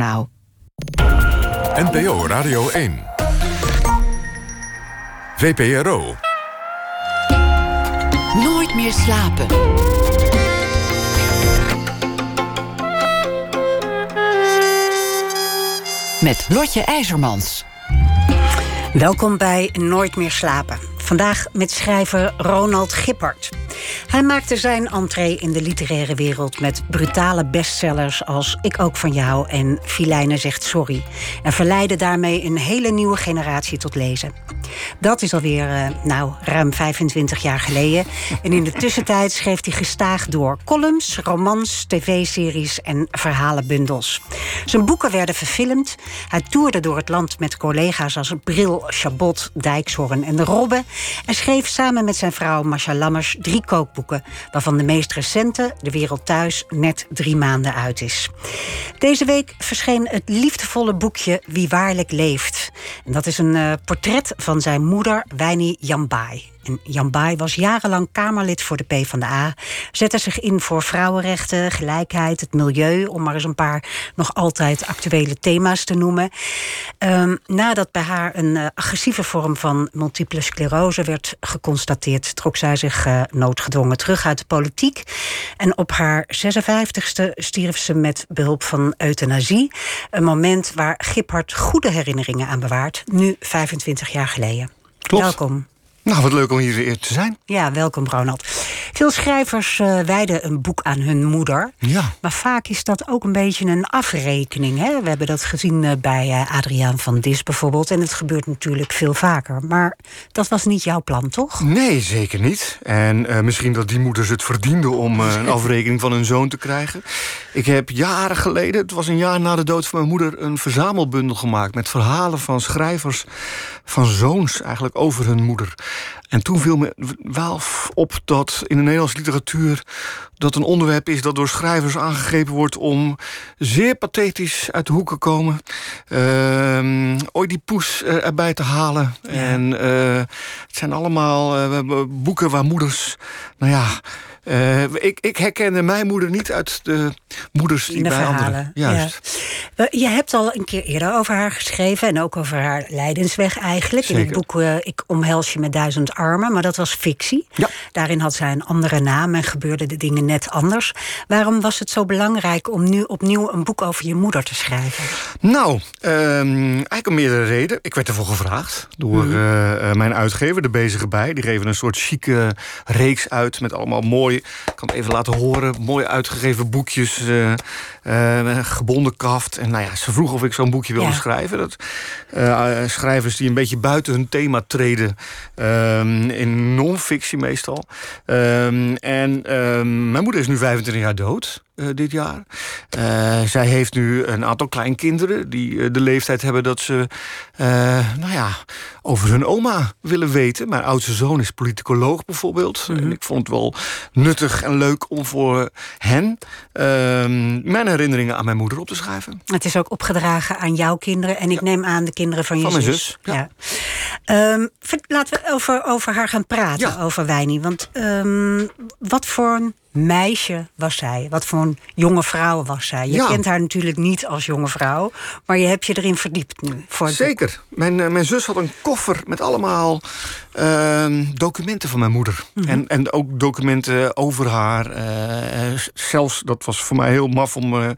Nou. NPO Radio 1. VPRO. Nooit meer slapen. Met Lotje IJzermans. Welkom bij Nooit meer slapen. Vandaag met schrijver Ronald Gippert. Hij maakte zijn entree in de literaire wereld met brutale bestsellers als Ik ook van jou en Filijne zegt sorry. En verleidde daarmee een hele nieuwe generatie tot lezen. Dat is alweer, uh, nou, ruim 25 jaar geleden. En in de tussentijd schreef hij gestaag door columns, romans, tv-series en verhalenbundels. Zijn boeken werden verfilmd. Hij toerde door het land met collega's als Bril, Chabot, Dijkshorn en de Robbe. En schreef samen met zijn vrouw Masha Lammers drie kookboeken, waarvan de meest recente, De Wereld Thuis, net drie maanden uit is. Deze week verscheen het liefdevolle boekje Wie waarlijk leeft. En dat is een uh, portret van zijn moeder, Wijnie Jambaai. En Jan Baai was jarenlang Kamerlid voor de PvdA. Zette zich in voor vrouwenrechten, gelijkheid, het milieu... om maar eens een paar nog altijd actuele thema's te noemen. Um, nadat bij haar een uh, agressieve vorm van multiple sclerose werd geconstateerd... trok zij zich uh, noodgedwongen terug uit de politiek. En op haar 56ste stierf ze met behulp van euthanasie. Een moment waar Giphart goede herinneringen aan bewaart. Nu 25 jaar geleden. Klopt. Welkom. Nou, wat leuk om hier weer te zijn. Ja, welkom Ronald. Veel schrijvers uh, wijden een boek aan hun moeder. Ja. Maar vaak is dat ook een beetje een afrekening. Hè? We hebben dat gezien uh, bij uh, Adriaan van Dis bijvoorbeeld. En het gebeurt natuurlijk veel vaker. Maar dat was niet jouw plan, toch? Nee, zeker niet. En misschien dat die moeders het verdienden om een afrekening van hun zoon te krijgen. Ik heb jaren geleden, het was een jaar na de dood van mijn moeder... een verzamelbundel gemaakt met verhalen van schrijvers... van zoons eigenlijk over hun moeder. En toen viel me wel op dat in de Nederlandse literatuur... dat een onderwerp is dat door schrijvers aangegrepen wordt... om zeer pathetisch uit de hoeken komen. Uh, Oedipus erbij te halen. Ja. En uh, het zijn allemaal uh, boeken waar moeders... nou ja, uh, ik, ik herkende mijn moeder niet uit de moeders die de bij verhalen. anderen. Juist. Ja. Je hebt al een keer eerder over haar geschreven en ook over haar lijdensweg eigenlijk. Zeker. In het boek uh, Ik omhels je met duizend armen, maar dat was fictie. Ja. Daarin had zij een andere naam en gebeurden de dingen net anders. Waarom was het zo belangrijk om nu opnieuw een boek over je moeder te schrijven? Nou, um, eigenlijk om meerdere redenen. Ik werd ervoor gevraagd door mm. uh, mijn uitgever, de Bezige Bij. Die geven een soort chique reeks uit met allemaal mooi ik kan het even laten horen. Mooi uitgegeven boekjes. Uh, uh, gebonden kaft. En nou ja, ze vroeg of ik zo'n boekje wilde ja. schrijven. Dat, uh, schrijvers die een beetje buiten hun thema treden. Um, in non-fictie meestal. Um, en um, mijn moeder is nu 25 jaar dood. Uh, dit jaar. Uh, zij heeft nu een aantal kleinkinderen die uh, de leeftijd hebben dat ze, nou ja, over hun oma willen weten. Mijn oudste zoon is politicoloog bijvoorbeeld. Mm -hmm. En ik vond het wel nuttig en leuk om voor hen ehm, mijn herinneringen aan mijn moeder op te schrijven. Het is ook opgedragen aan jouw kinderen en ik ja. neem aan de kinderen van je van zus. Mijn zus ja. ja. Um, laten we over, over haar gaan praten, over Wijnie. Want um, wat voor een meisje was zij? Wat voor een jonge vrouw was zij? Je ja. kent haar natuurlijk niet als jonge vrouw, maar je hebt je erin verdiept nu. Voor Zeker. Mijn, uh, mijn zus had een koffer met allemaal uh, documenten van mijn moeder. Mm -hmm. en, en ook documenten over haar. Uh, zelfs, dat was voor mij heel maf om uh,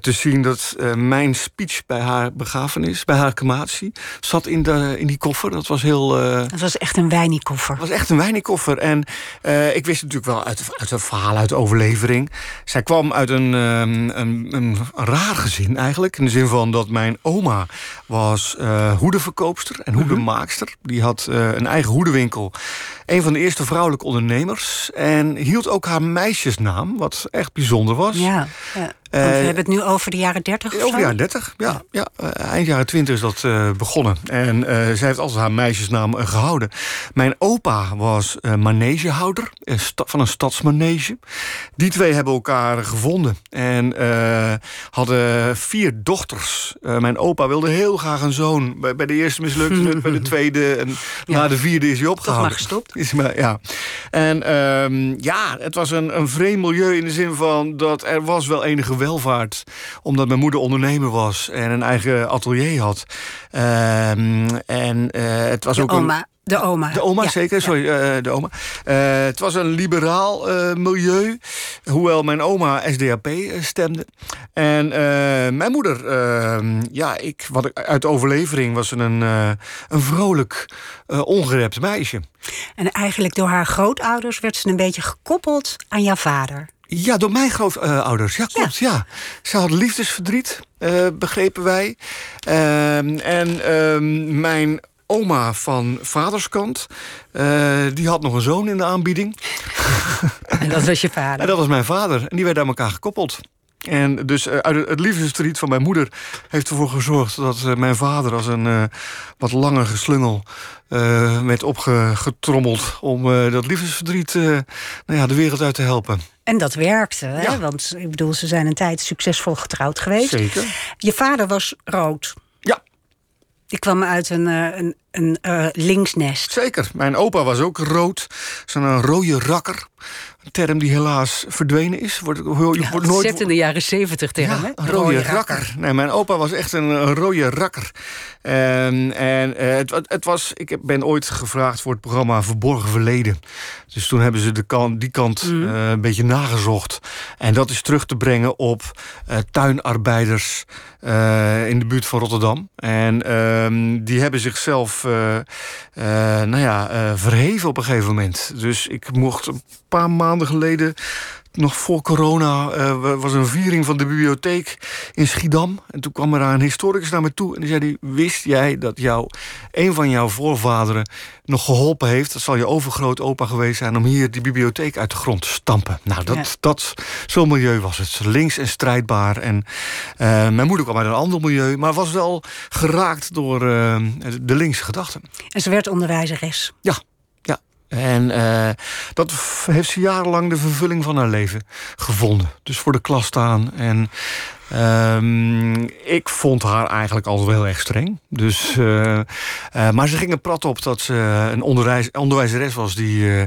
te zien... dat mijn speech bij haar begrafenis, bij haar crematie... zat in, de, in die koffer. Dat was heel... dat was echt een wijniekoffer. Dat was echt een wijniekoffer. En ik wist natuurlijk wel uit, uit verhaal uit overlevering. Zij kwam uit een, um, een, een, raar gezin eigenlijk. In de zin van dat mijn oma was hoedenverkoopster en hoedenmaakster. Die had een eigen hoedenwinkel. Een van de eerste vrouwelijke ondernemers. En hield ook haar meisjesnaam, wat echt bijzonder was. Ja, ja. Uh, we hebben het nu over de jaren 30 of Over de jaren 30, ja. ja. Uh, eind jaren 20 is dat uh, begonnen. En zij heeft altijd haar meisjesnaam gehouden. Mijn opa was manegehouder van een stadsmanege. Die twee hebben elkaar gevonden. En hadden vier dochters. mijn opa wilde heel graag een zoon. Bij, bij de eerste mislukte het, bij de tweede. En ja. na de vierde is hij opgehouden. Toch maar gestopt. Is maar, ja. En ja, het was een, een vreemd milieu in de zin van... dat er was wel enige hoge welvaart. Omdat mijn moeder ondernemer was en een eigen atelier had. Ehm, en eh, het was De ook een. oma. De oma. De oma, Ja, zeker, sorry, eh, de oma. Eh, het was een liberaal milieu, hoewel mijn oma SDAP stemde. En mijn moeder, eh, ja, ik, wat ik, uit overlevering was ze een, een vrolijk, ongerept meisje. En eigenlijk door haar grootouders werd ze een beetje gekoppeld aan jouw vader. Ja, door mijn grootouders. Ja, klopt. Ja. Ze had liefdesverdriet, eh, begrepen wij. Ehm, en ehm, mijn oma van vaderskant, eh, die had nog een zoon in de aanbieding. En dat was je En vader. dat was mijn vader. En die werden aan elkaar gekoppeld. En dus eh, uit het- liefdesverdriet van mijn moeder heeft ervoor gezorgd dat mijn vader als een wat langer geslungel eh, werd opgetrommeld om dat liefdesverdriet nou ja, de wereld uit te helpen. En dat werkte, hè? Ja. want ik bedoel, ze zijn een tijd succesvol getrouwd geweest. Zeker. Je vader was rood. Ja, Die kwam uit een, eh, een, een eh, linksnest. Zeker. Mijn opa was ook rood. Zo'n rode rakker. Term die helaas verdwenen is. Wordt, wordt nooit... Zet in de jaren zeventig term, Ja, hè? rode rakker. Nee, mijn opa was echt een, rode rakker. En, en eh, het, het was, ik ben ooit gevraagd voor het programma Verborgen Verleden. Dus toen hebben ze de kant, die kant eh, een beetje nagezocht. En dat is terug te brengen op eh, tuinarbeiders eh, in de buurt van Rotterdam. En ehm, die hebben zichzelf eh, eh, nou ja, verheven op een gegeven moment. Dus ik mocht een paar maanden geleden nog voor corona eh, was een viering van de bibliotheek in Schiedam. En toen kwam er een historicus naar me toe. En die zei, die, wist jij dat jou, een van jouw voorvaderen nog geholpen heeft... dat zal je overgrootopa geweest zijn... om hier die bibliotheek uit de grond te stampen. Nou, dat, Ja. dat, zo'n milieu was het. Links en strijdbaar. En eh, mijn moeder kwam uit een ander milieu... maar was wel geraakt door eh, de linkse gedachten. En ze werd onderwijzeres. Ja. En eh, dat heeft ze jarenlang de vervulling van haar leven gevonden. Dus voor de klas staan. En ehm, ik vond haar eigenlijk altijd wel heel erg streng. Dus, eh, eh, maar ze ging er prat op dat ze een onderwijs, onderwijzeres was die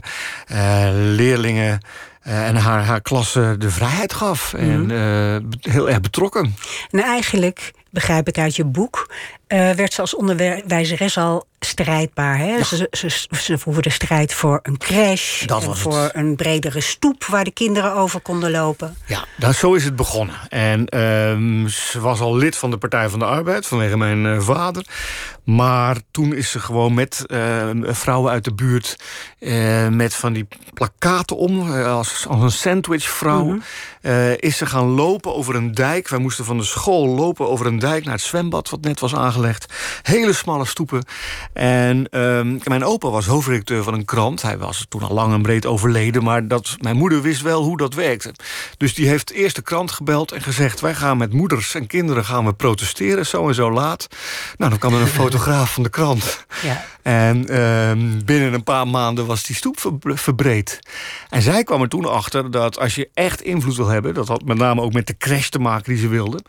leerlingen. en haar, haar klasse de vrijheid gaf. En be- heel erg betrokken. En eigenlijk, begrijp ik uit je boek, eh, werd ze als onderwijzeres al strijdbaar. Hè? Ze, ze, ze voerde strijd voor een crash. Dat en voor het. een bredere stoep waar de kinderen over konden lopen. Ja, nou, zo is het begonnen. En ehm, ze was al lid van de Partij van de Arbeid vanwege mijn eh, vader. Maar toen is ze gewoon met eh, vrouwen uit de buurt... met van die plakaten om, als, als een sandwichvrouw... eh, is ze gaan lopen over een dijk. Wij moesten van de school lopen over een dijk naar het zwembad... wat net was aangelegd. Hele smalle stoepen. En ehm, mijn opa was hoofdredacteur van een krant. Hij was toen al lang en breed overleden... maar dat, mijn moeder wist wel hoe dat werkte. Dus die heeft eerst de krant gebeld en gezegd... wij gaan met moeders en kinderen gaan we protesteren, zo en zo laat. Nou, dan kwam er een fotograaf van de krant. Ja. En ehm, binnen een paar maanden was die stoep ver- verbreed. En zij kwam er toen achter dat als je echt invloed wil hebben... dat had met name ook met de crash te maken die ze wilden.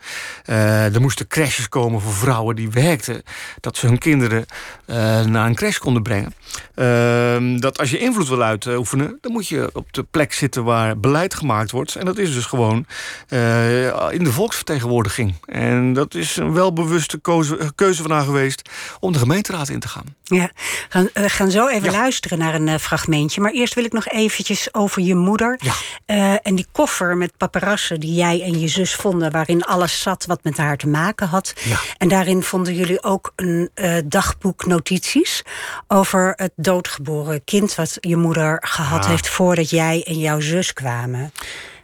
Eh, er moesten crashes komen voor vrouwen die werkten... dat ze hun kinderen eh, naar een crash konden brengen. Ehm, dat als je invloed wil uitoefenen... dan moet je op de plek zitten waar beleid gemaakt wordt. En dat is dus gewoon eh, in de volksvertegenwoordiging. En dat is een welbewuste keuze, keuze van haar geweest... om de gemeenteraad in te gaan. Ja, we gaan, we gaan zo even Ja. luisteren naar een eh, fragmentje. Maar eerst wil ik nog eventjes over je moeder. Ja. Eh, en die koffer met paparassen die jij en je zus vonden... waarin alles zat wat met haar te maken had. Ja. En daarin vonden jullie ook een eh, dagboek notities... over het doodgeboren kind wat je moeder gehad Ja. heeft... voordat jij en jouw zus kwamen.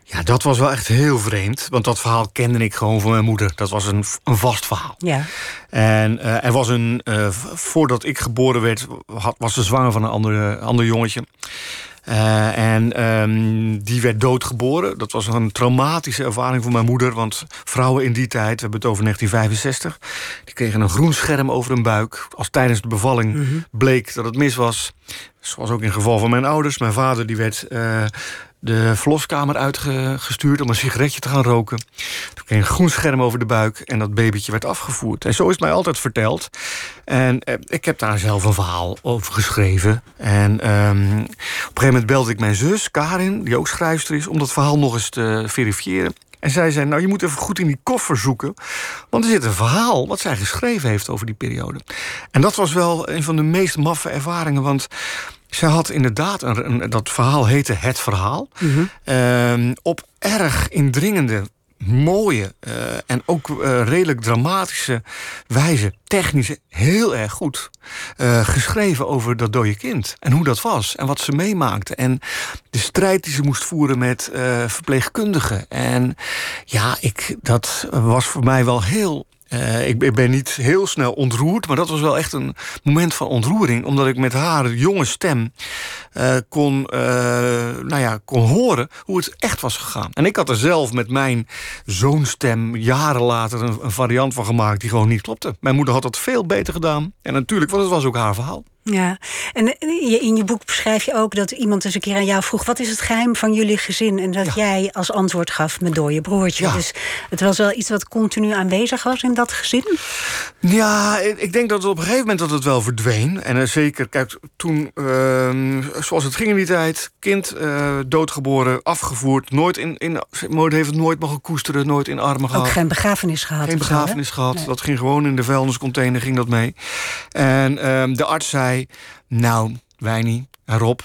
Ja, dat was wel echt heel vreemd. Want dat verhaal kende ik gewoon van mijn moeder. Dat was een, een vast verhaal. Ja. En eh, er was een. eh, voordat ik geboren werd, had, was ze zwanger van een andere, ander jongetje. Eh, en ehm, die werd doodgeboren. Dat was een traumatische ervaring voor mijn moeder. Want vrouwen in die tijd, we hebben het over 1965... die kregen een groen scherm over hun buik. Als tijdens de bevalling bleek dat het mis was. Zoals ook in het geval van mijn ouders. Mijn vader die werd eh, de verloskamer uitgestuurd om een sigaretje te gaan roken. Toen kreeg een groen scherm over de buik en dat babytje werd afgevoerd. En zo is mij altijd verteld. En eh, ik heb daar zelf een verhaal over geschreven. En ehm, op een gegeven moment belde ik mijn zus, Karin, die ook schrijfster is... om dat verhaal nog eens te verifiëren. En zij zei, nou, je moet even goed in die koffer zoeken... want er zit een verhaal wat zij geschreven heeft over die periode. En dat was wel een van de meest maffe ervaringen... want zij had inderdaad, een, een, dat verhaal heette Het Verhaal... Ehm, op erg indringende mooie uh, en ook uh, redelijk dramatische wijze, technisch heel erg goed, uh, geschreven over dat dode kind. En hoe dat was en wat ze meemaakte. En de strijd die ze moest voeren met verpleegkundigen. En ja, ik, dat was voor mij wel heel uh, ik, ben niet heel snel ontroerd, maar dat was wel echt een moment van ontroering. Omdat ik met haar jonge stem uh, kon, uh, nou ja, kon horen hoe het echt was gegaan. En ik had er zelf met mijn zoonstem jaren later een, een variant van gemaakt die gewoon niet klopte. Mijn moeder had dat veel beter gedaan. En natuurlijk, want het was ook haar verhaal. Ja, en in je boek beschrijf je ook dat iemand eens een keer aan jou vroeg: wat is het geheim van jullie gezin? En dat jij als antwoord gaf: mijn dode broertje. Ja. Dus het was wel iets wat continu aanwezig was in dat gezin? Ja, ik denk dat het op een gegeven moment dat het wel verdween. En uh, zeker, kijk, toen, uh, zoals het ging in die tijd, kind uh, doodgeboren, afgevoerd, nooit in, in heeft het nooit mogen koesteren, nooit in armen gehad. Ook geen begrafenis gehad. Geen begrafenis gehad. Nee. Dat ging gewoon in de vuilniscontainer, ging dat mee. En ehm, de arts zei nou, wij niet. Rob,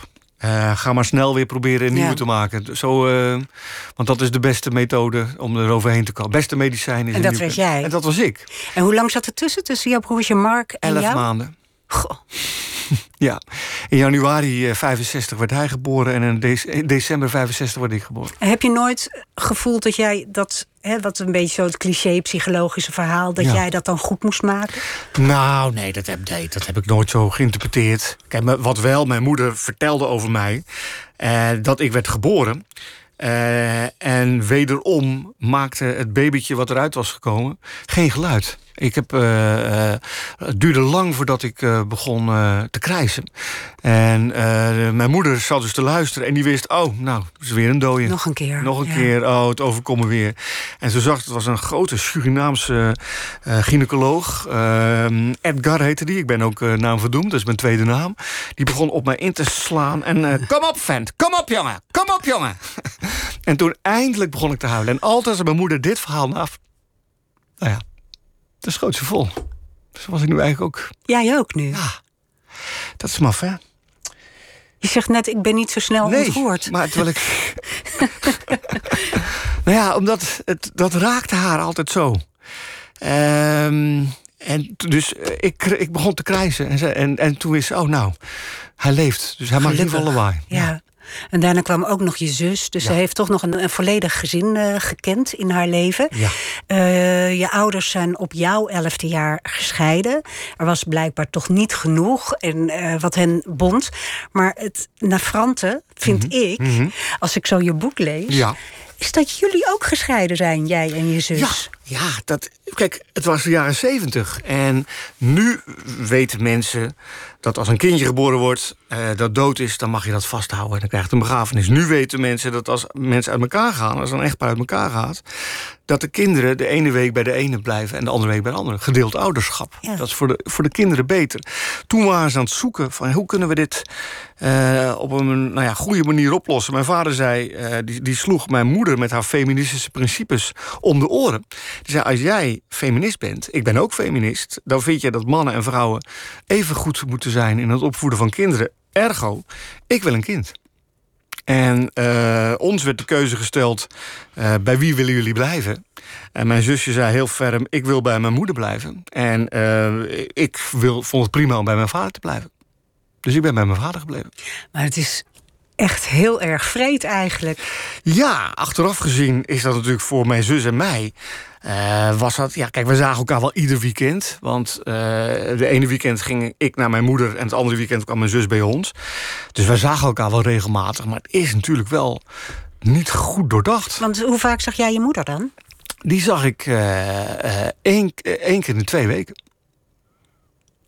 uh, ga maar snel weer proberen een nieuwe ja. te maken. Zo, uh, want dat is de beste methode om er overheen te komen. Beste medicijn is En dat was jij? En dat was ik. En hoe lang zat er tussen, tussen jouw broertje Mark en Elf jou? maanden. Goh. ja, in januari 65 werd hij geboren en in de december 65 werd ik geboren. En heb je nooit gevoeld dat jij dat, hè, wat een beetje zo het cliché psychologische verhaal, dat ja. jij dat dan goed moest maken? Nou, nee dat, heb, nee, dat heb ik nooit zo geïnterpreteerd. Kijk, wat wel mijn moeder vertelde over mij, eh, dat ik werd geboren. Uh, en wederom maakte het babytje wat eruit was gekomen geen geluid. Ik heb, uh, uh, het duurde lang voordat ik uh, begon te krijsen. En mijn moeder zat dus te luisteren en die wist... oh, nou, het is weer een dode. Nog een keer. Nog een ja. keer, oh, het overkomt me weer. En ze zag, het was een grote Surinaamse gynaecoloog. Edgar heette die, ik ben ook naam verdoemd, dat is mijn tweede naam. Die begon op mij in te slaan en... kom op, vent, kom op, jongen, kom op, jongen. en toen eindelijk begon ik te huilen. En altijd als mijn moeder dit verhaal na... Nou ja, de schoot ze vol. Zo was ik nu eigenlijk ook. Jij ook nu? Ja. Dat is maf, hè? Je zegt net, ik ben niet zo snel nee, ontroerd. maar terwijl ik... nou ja, omdat het, dat raakte haar altijd zo. Um, en dus ik, ik begon te krijsen. En, ze, en, en toen wist ze, oh nou, hij leeft. Dus hij maakt ieder geval lawaai. Ja. ja. En daarna kwam ook nog je zus. Dus ja. ze heeft toch nog een, een volledig gezin uh, gekend in haar leven. Ja. Uh, je ouders zijn op jouw elfde jaar gescheiden. Er was blijkbaar toch niet genoeg en, uh, wat hen bond. Maar het navrante, vind mm -hmm. ik, mm -hmm. als ik zo je boek lees... Ja. Is dat jullie ook gescheiden zijn, jij en je zus. Ja, ja dat, kijk, het was de jaren zeventig. En nu weten mensen dat als een kindje geboren wordt... Uh, dat dood is, dan mag je dat vasthouden. En dan krijgt een begrafenis. Nu weten mensen dat als mensen uit elkaar gaan... als een echtpaar uit elkaar gaat... dat de kinderen de ene week bij de ene blijven... en de andere week bij de andere. Gedeeld ouderschap. Ja. Dat is voor de, voor de kinderen beter. Toen waren ze aan het zoeken van... hoe kunnen we dit uh, op een nou ja, goede manier oplossen. Mijn vader zei, uh, die, die sloeg mijn moeder... met haar feministische principes om de oren. Die zei, als jij feminist bent, ik ben ook feminist... dan vind je dat mannen en vrouwen even goed moeten zijn... in het opvoeden van kinderen. Ergo, ik wil een kind. En uh, ons werd de keuze gesteld, uh, bij wie willen jullie blijven? En mijn zusje zei heel ferm, ik wil bij mijn moeder blijven. En uh, ik wil, vond het prima om bij mijn vader te blijven. Dus ik ben bij mijn vader gebleven. Maar het is echt heel erg vreed eigenlijk. Ja, achteraf gezien is dat natuurlijk voor mijn zus en mij... Uh, was dat, ja, kijk, we zagen elkaar wel ieder weekend. Want uh, de ene weekend ging ik naar mijn moeder... en het andere weekend kwam mijn zus bij ons. Dus wij zagen elkaar wel regelmatig. Maar het is natuurlijk wel niet goed doordacht. Want hoe vaak zag jij je moeder dan? Die zag ik uh, één, één keer in twee weken.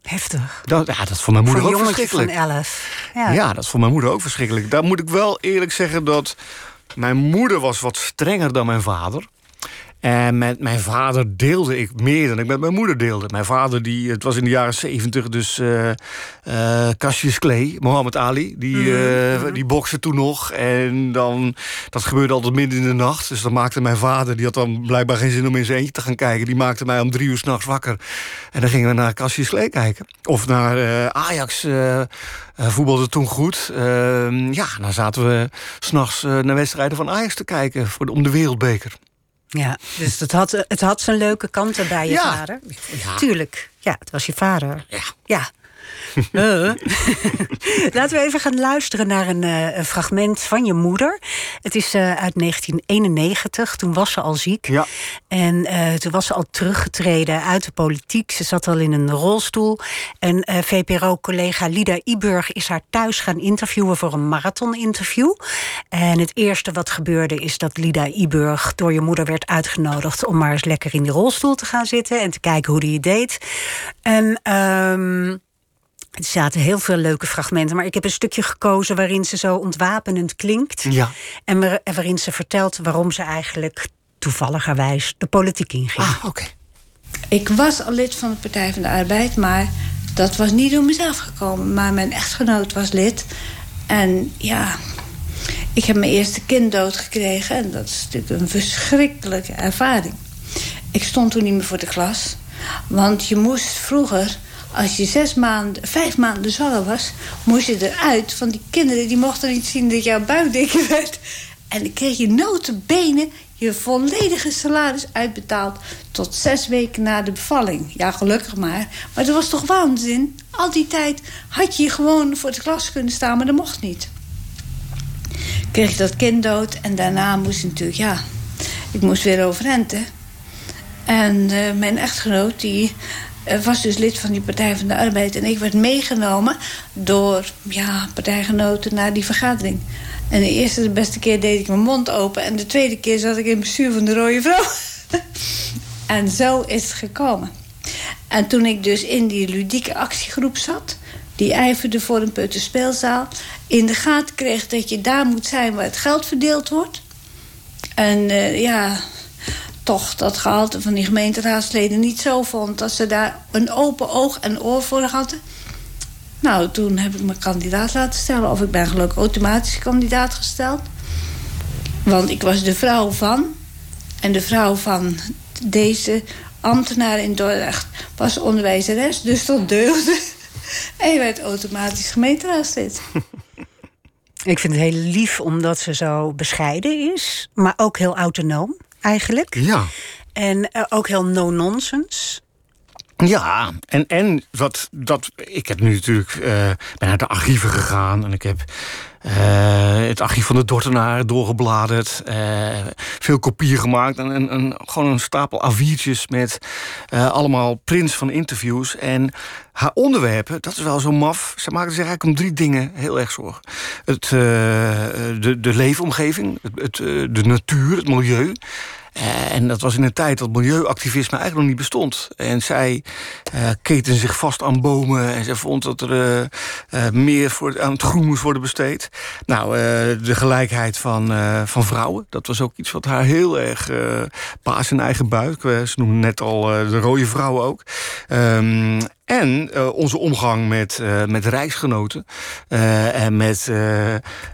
Heftig. Dat, ja, dat is voor mijn moeder voor ook verschrikkelijk. van elf. Ja. ja, dat is voor mijn moeder ook verschrikkelijk. Daar moet ik wel eerlijk zeggen dat... mijn moeder was wat strenger dan mijn vader. En met mijn vader deelde ik meer dan ik met mijn moeder deelde. Mijn vader, die, het was in de jaren zeventig, dus uh, uh, Cassius Clay, Mohammed Ali, die, uh, die bokste toen nog. En dan, dat gebeurde altijd midden in de nacht. Dus dan maakte mijn vader, die had dan blijkbaar geen zin om in zijn eentje te gaan kijken. Die maakte mij om drie uur s'nachts wakker. En dan gingen we naar Cassius Clay kijken. Of naar Ajax voetbalde toen goed. Ehm, ja, dan zaten we s'nachts naar wedstrijden van Ajax te kijken voor de, om de wereldbeker. Ja, dus het had, het had zijn leuke kanten bij je vader. Ja. Tuurlijk. Ja, het was je vader. Ja. ja. Uh. Laten we even gaan luisteren naar een, uh, een, fragment van je moeder. Het is uh, uit 1991. Toen was ze al ziek. Ja. En toen was ze al teruggetreden uit de politiek. Ze zat al in een rolstoel. En VPRO-collega Lida Iburg is haar thuis gaan interviewen voor een marathoninterview. En het eerste wat gebeurde is dat Lida Iburg door je moeder werd uitgenodigd om maar eens lekker in die rolstoel te gaan zitten en te kijken hoe die het deed. En. Um, er zaten heel veel leuke fragmenten, maar ik heb een stukje gekozen waarin ze zo ontwapenend klinkt. Ja. En waarin ze vertelt waarom ze eigenlijk toevalligerwijs de politiek inging. Ah, oké. Ik was al lid van de Partij van de Arbeid, maar dat was niet door mezelf gekomen. Maar mijn echtgenoot was lid. En ja, ik heb mijn eerste kind doodgekregen. En dat is natuurlijk een verschrikkelijke ervaring. Ik stond toen niet meer voor de klas. Want je moest vroeger als je zes maanden, vijf maanden zwanger was... moest je eruit, van die kinderen die mochten niet zien dat jouw buik dikker werd. En dan kreeg je notenbenen je volledige salaris uitbetaald... tot zes weken na de bevalling. Ja, gelukkig maar. Maar dat was toch waanzin? Al die tijd had je gewoon voor de klas kunnen staan, maar dat mocht niet. Kreeg ik dat kind dood en daarna moest ik natuurlijk, ja... ik moest weer overrenten. En uh, mijn echtgenoot, die was dus lid van die Partij van de Arbeid. En ik werd meegenomen door ja, partijgenoten naar die vergadering. En de eerste, de beste keer deed ik mijn mond open. En de tweede keer zat ik in het bestuur van de Rode Vrouw. en zo is het gekomen. En toen ik dus in die ludieke actiegroep zat... die ijverde voor een putterspeelzaal... in de gaten kreeg dat je daar moet zijn waar het geld verdeeld wordt... En uh, ja, toch dat gehalte van die gemeenteraadsleden niet zo vond... dat ze daar een open oog en oor voor hadden. Nou, toen heb ik mijn kandidaat laten stellen. Of ik ben gelukkig automatisch kandidaat gesteld. Want ik was de vrouw van... en de vrouw van deze ambtenaar in Dordrecht was onderwijzeres. Dus dat deugde. En je werd automatisch gemeenteraadslid. Ik vind het heel lief omdat ze zo bescheiden is, maar ook heel autonoom eigenlijk. Ja. En uh, ook heel no-nonsense. Ja, en, en wat, dat, ik heb nu natuurlijk uh, ben naar de archieven gegaan en ik heb het archief van de Dortenaar doorgebladerd. Uh, veel kopieën gemaakt. En, gewoon een stapel A4'tjes met uh, allemaal prints van interviews. En haar onderwerpen, dat is wel zo maf. Ze maakte zich eigenlijk om drie dingen heel erg zorgen. Het, de, de leefomgeving, het, het, de natuur, het milieu. Uh, en dat was in een tijd dat milieuactivisme eigenlijk nog niet bestond. En zij uh, keten zich vast aan bomen. En ze vond dat er uh, meer voor, aan het groen moest worden besteed. Nou, de gelijkheid van, van vrouwen. Dat was ook iets wat haar heel erg paas in eigen buik. ze noemden net al de rode vrouwen ook. Um, en uh, onze omgang met, uh, met reisgenoten uh, en met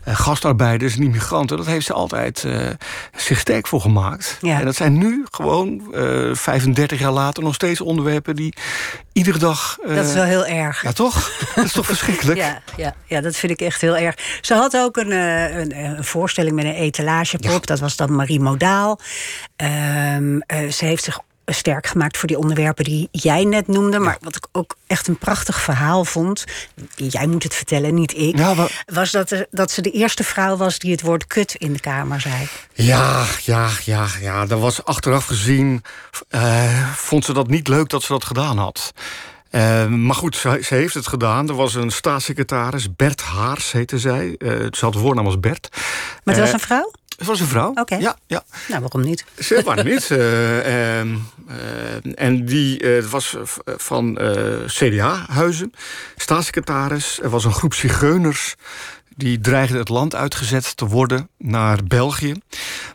gastarbeiders en immigranten... dat heeft ze altijd zich sterk voor gemaakt. Ja. En dat zijn nu gewoon 35 jaar later nog steeds onderwerpen... die iedere dag... dat is wel heel erg. Ja, toch? dat is toch verschrikkelijk? Ja, ja, ja, dat vind ik echt heel erg. Ze had ook een, een, een voorstelling met een etalagepop. Ja. Dat was dan Marie Modaal. Ehm, ze heeft zich sterk gemaakt voor die onderwerpen die jij net noemde. Maar wat ik ook echt een prachtig verhaal vond. Jij moet het vertellen, niet ik. Ja, maar... Was dat, er, dat ze de eerste vrouw was die het woord kut in de Kamer zei. Ja, ja, ja, ja. Dat was achteraf gezien. Uh, vond ze dat niet leuk dat ze dat gedaan had. Uh, maar goed, ze, ze, heeft het gedaan. Er was een staatssecretaris, Bert Haars heette zij. Uh, ze had de voornaam als Bert. Maar het was een vrouw? Het was een vrouw. Oké. Okay. Ja, ja. Nou, waarom niet? Ze, waarom niet? uh, en die was van CDA-huizen, staatssecretaris. Er was een groep zigeuners die dreigden het land uitgezet te worden naar België.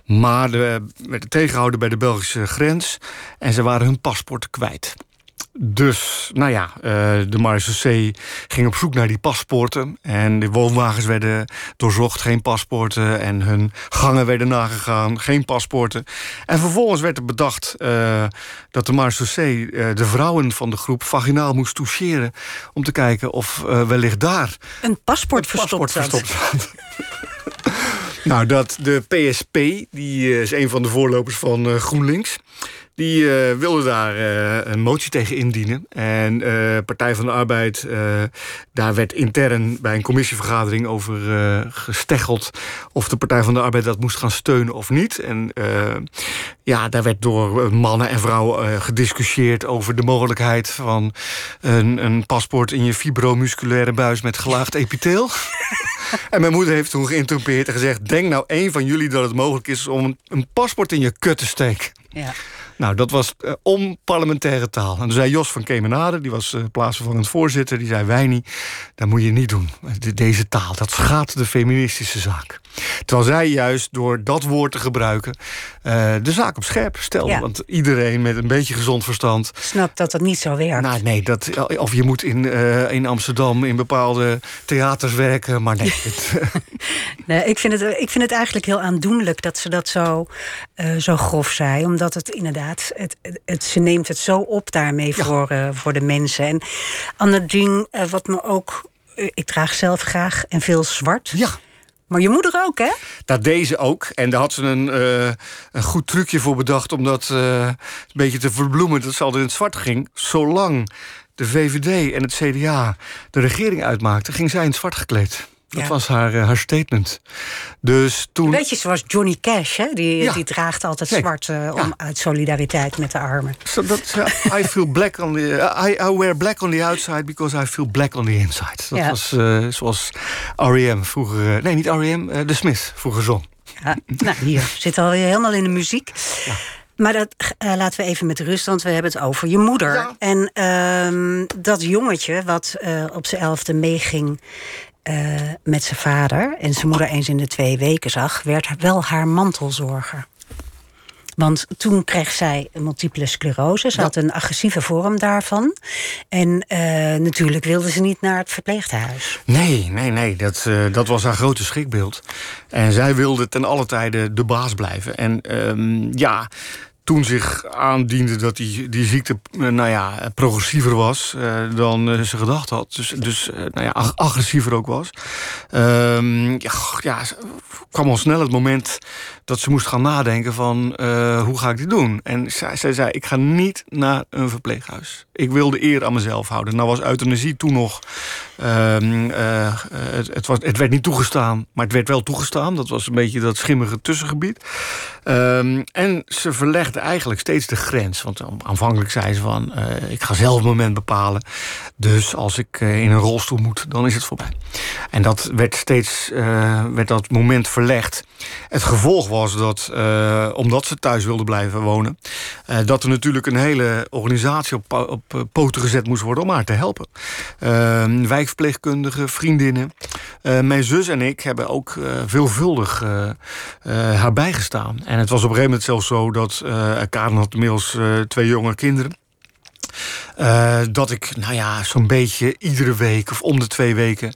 Maar de, werden tegengehouden bij de Belgische grens. En ze waren hun paspoorten kwijt. Dus, nou ja, uh, de marechaussee ging op zoek naar die paspoorten. En de woonwagens werden doorzocht, geen paspoorten. En hun gangen werden nagegaan, geen paspoorten. En vervolgens werd er bedacht uh, dat de marechaussee uh, de vrouwen van de groep vaginaal moest toucheren. Om te kijken of wellicht daar een paspoort, een paspoort verstopt, zat. nou, dat de PSP, die is een van de voorlopers van GroenLinks. Die uh, wilde daar uh, een motie tegen indienen. En uh, Partij van de Arbeid, daar werd intern bij een commissievergadering over gesteggeld of de Partij van de Arbeid dat moest gaan steunen of niet. En ja, daar werd door mannen en vrouwen gediscussieerd over de mogelijkheid van een, een paspoort in je fibromusculaire buis met gelaagd epitheel. en mijn moeder heeft toen geïnterpreteerd en gezegd: Denk nou één van jullie dat het mogelijk is om een paspoort in je kut te steken. Ja. Nou, dat was uh, onparlementaire taal. En toen zei Jos van Kemenade, die was uh, plaatsvervangend voorzitter... die zei, Wijnie, dat moet je niet doen. Deze taal, dat schaadt de feministische zaak. Terwijl zij juist door dat woord te gebruiken... Uh, de zaak op scherp stelde. Ja. Want iedereen met een beetje gezond verstand... Snapt dat dat niet zo werkt. Nou, nee, dat, of je moet in, in Amsterdam in bepaalde theaters werken, maar nee. nee ik, vind het, ik vind het eigenlijk heel aandoenlijk dat ze dat zo, zo grof zei. Omdat het inderdaad het, het, ze neemt het zo op daarmee voor, voor de mensen. En ander ding, wat me ook. Ik draag zelf graag en veel zwart. Ja. Maar je moeder ook, hè? Dat deze ook. En daar had ze een, een goed trucje voor bedacht om dat een beetje te verbloemen. Dat ze al in het zwart ging. Zolang de VVD en het CDA de regering uitmaakten, ging zij in het zwart gekleed. Dat ja. was haar, uh, haar statement. Dus toen... Weet je, zoals Johnny Cash, hè? Die, ja. die draagt altijd Kijk, zwart uh, om, uit solidariteit met de armen. So that, uh, I, feel black on the, I, I, wear black on the outside because I feel black on the inside. Dat was zoals R.E.M. vroeger... nee, niet R.E.M., de Smith vroeger zong. Ja, nou, hier zit al helemaal in de muziek. Maar dat uh, laten we even met rust, want we hebben het over je moeder. Ja. En uh, dat jongetje wat uh, op zijn elfde meeging uh, met zijn vader en zijn moeder eens in de twee weken zag, werd wel haar mantelzorger. Want toen kreeg zij een multiple sclerose. Ze ja. had een agressieve vorm daarvan. En uh, natuurlijk wilde ze niet naar het verpleeghuis. Nee, nee, nee. Dat, uh, dat was haar grote schrikbeeld. En zij wilde ten alle tijde de baas blijven. En um, ja, toen zich aandiende dat die, die ziekte nou ja, progressiever was uh, dan ze gedacht had. Dus, dus nou ja, ag agressiever ook was. Um, ja, kwam al snel het moment dat ze moest gaan nadenken van hoe ga ik dit doen? En zij zei, ik ga niet naar een verpleeghuis. Ik wil de eer aan mezelf houden. Nou was euthanasie toen nog... Um, het, het, was, het werd niet toegestaan, maar het werd wel toegestaan. Dat was een beetje dat schimmige tussengebied. Um, en ze verlegde eigenlijk steeds de grens. Want aanvankelijk zei ze van, uh, ik ga zelf een moment bepalen. Dus als ik uh, in een rolstoel moet, dan is het voorbij. En dat werd steeds, werd dat moment verlegd. Het gevolg was dat, omdat ze thuis wilde blijven wonen... Dat er natuurlijk een hele organisatie op poten gezet moest worden om haar te helpen. Uh, wijkverpleegkundigen, vriendinnen. mijn zus en ik hebben ook veelvuldig haar bijgestaan. En het was op een gegeven moment zelfs zo dat... Karen had inmiddels twee jonge kinderen... Uh, dat ik, nou ja, zo'n beetje iedere week of om de twee weken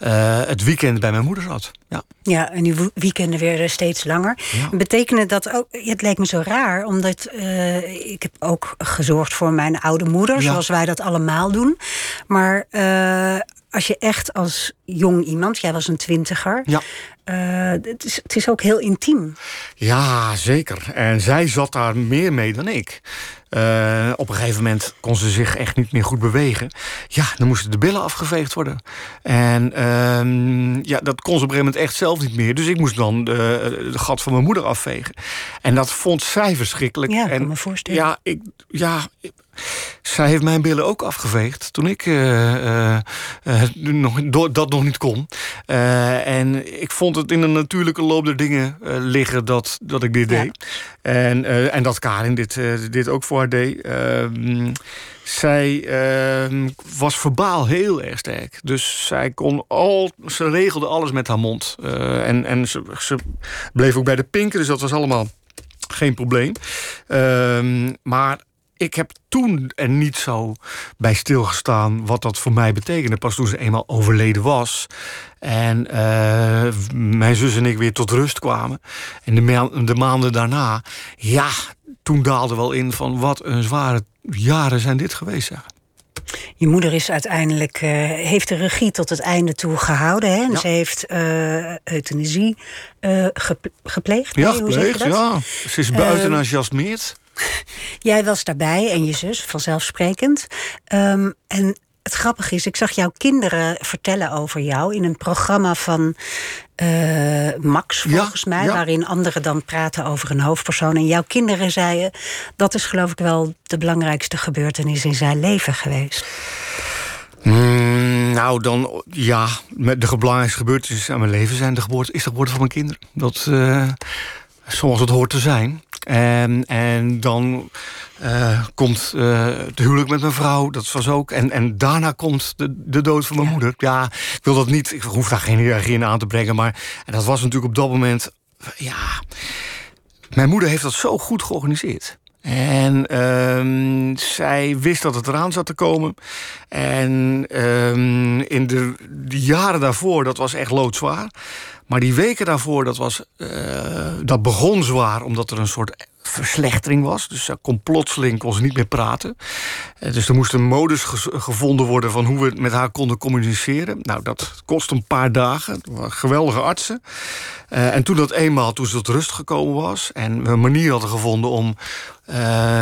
uh, het weekend bij mijn moeder zat. Ja, ja en die weekenden werden steeds langer. Ja. Betekende dat ook, het lijkt me zo raar, omdat uh, ik heb ook gezorgd voor mijn oude moeder, ja. zoals wij dat allemaal doen. Maar als je echt als jong iemand, jij was een twintiger, ja. Uh, het, is, het is ook heel intiem. Ja, zeker. En zij zat daar meer mee dan ik. Uh, op een gegeven moment kon ze zich echt niet meer goed bewegen. Ja, dan moesten de billen afgeveegd worden. En uh, ja, dat kon ze op een gegeven moment echt zelf niet meer. Dus ik moest dan de, gat van mijn moeder afvegen. En dat vond zij verschrikkelijk. Ja, en, me voorstellen. Ja, ik, ja, zij heeft mijn billen ook afgeveegd toen ik uh, uh, nog, dat nog niet kon. En ik vond het in de natuurlijke loop der dingen liggen dat, dat ik dit ja. deed. En, en dat Karin dit, dit ook voor haar deed. Ehm, zij ehm, was verbaal heel erg sterk. Dus zij kon al, ze regelde alles met haar mond. Eh, en en ze, ze bleef ook bij de pinken, dus dat was allemaal geen probleem. Ehm, maar ik heb toen er niet zo bij stilgestaan wat dat voor mij betekende. Pas toen ze eenmaal overleden was. En eh, mijn zus en ik weer tot rust kwamen. En de, de maanden daarna, ja, toen daalde wel in van wat een zware jaren zijn dit geweest. Zeg. Je moeder is uiteindelijk, uh, heeft de regie tot het einde toe gehouden. Hè? En ze heeft uh, euthanasie uh, gepleegd. Ja, gepleegd, ja. Ze is buiten enthousiasmeerd. Jij was daarbij en je zus, vanzelfsprekend. Um, en het grappige is, ik zag jouw kinderen vertellen over jou in een programma van uh, Max, volgens mij, waarin anderen dan praten over een hoofdpersoon. En jouw kinderen zeiden: dat is geloof ik wel de belangrijkste gebeurtenis in zijn leven geweest. Mm, nou, dan ja, de belangrijkste gebeurtenis aan mijn leven zijn de geboorte, is de geboorte van mijn kinderen. Dat, uh, zoals het hoort te zijn. En, en dan uh, komt uh, het huwelijk met mijn vrouw, dat was ook. En, en daarna komt de, de dood van mijn moeder. Ja, ik wil dat niet, ik hoef daar geen energie in aan te brengen. Maar en dat was natuurlijk op dat moment. Ja, mijn moeder heeft dat zo goed georganiseerd. En uh, zij wist dat het eraan zat te komen. En uh, in de, de, jaren daarvoor, dat was echt loodzwaar. Maar die weken daarvoor, dat, was, uh, dat begon zwaar... omdat er een soort verslechtering was. Dus ze kon plotseling kon ze niet meer praten. Uh, dus er moest een modus gevonden worden... van hoe we met haar konden communiceren. Nou, dat kost een paar dagen. Geweldige artsen. En toen dat eenmaal, toen ze tot rust gekomen was... en we een manier hadden gevonden om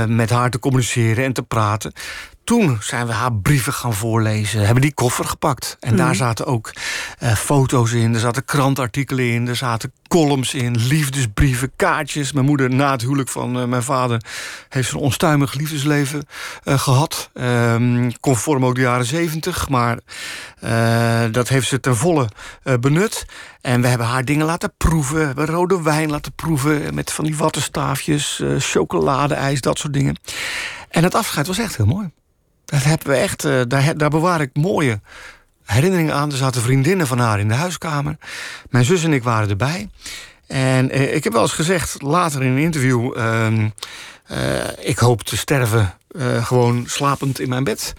met haar te communiceren en te praten toen zijn we haar brieven gaan voorlezen. Hebben die koffer gepakt. En daar mhm. zaten ook uh, foto's in. Er zaten krantartikelen in. Er zaten columns in. Liefdesbrieven, kaartjes. Mijn moeder na het huwelijk van uh, mijn vader... heeft een onstuimig liefdesleven uh, gehad. Um, conform ook de jaren zeventig. Maar dat heeft ze ten volle benut. En we hebben haar dingen laten proeven. We hebben rode wijn laten proeven. Met van die wattenstaafjes, chocoladeijs, dat soort dingen. En het afscheid was echt heel mooi. Dat hebben we echt, uh, daar, daar bewaar ik mooie herinneringen aan. Er zaten vriendinnen van haar in de huiskamer. Mijn zus en ik waren erbij. En uh, ik heb wel eens gezegd, later in een interview... Uh, ik hoop te sterven gewoon slapend in mijn bed.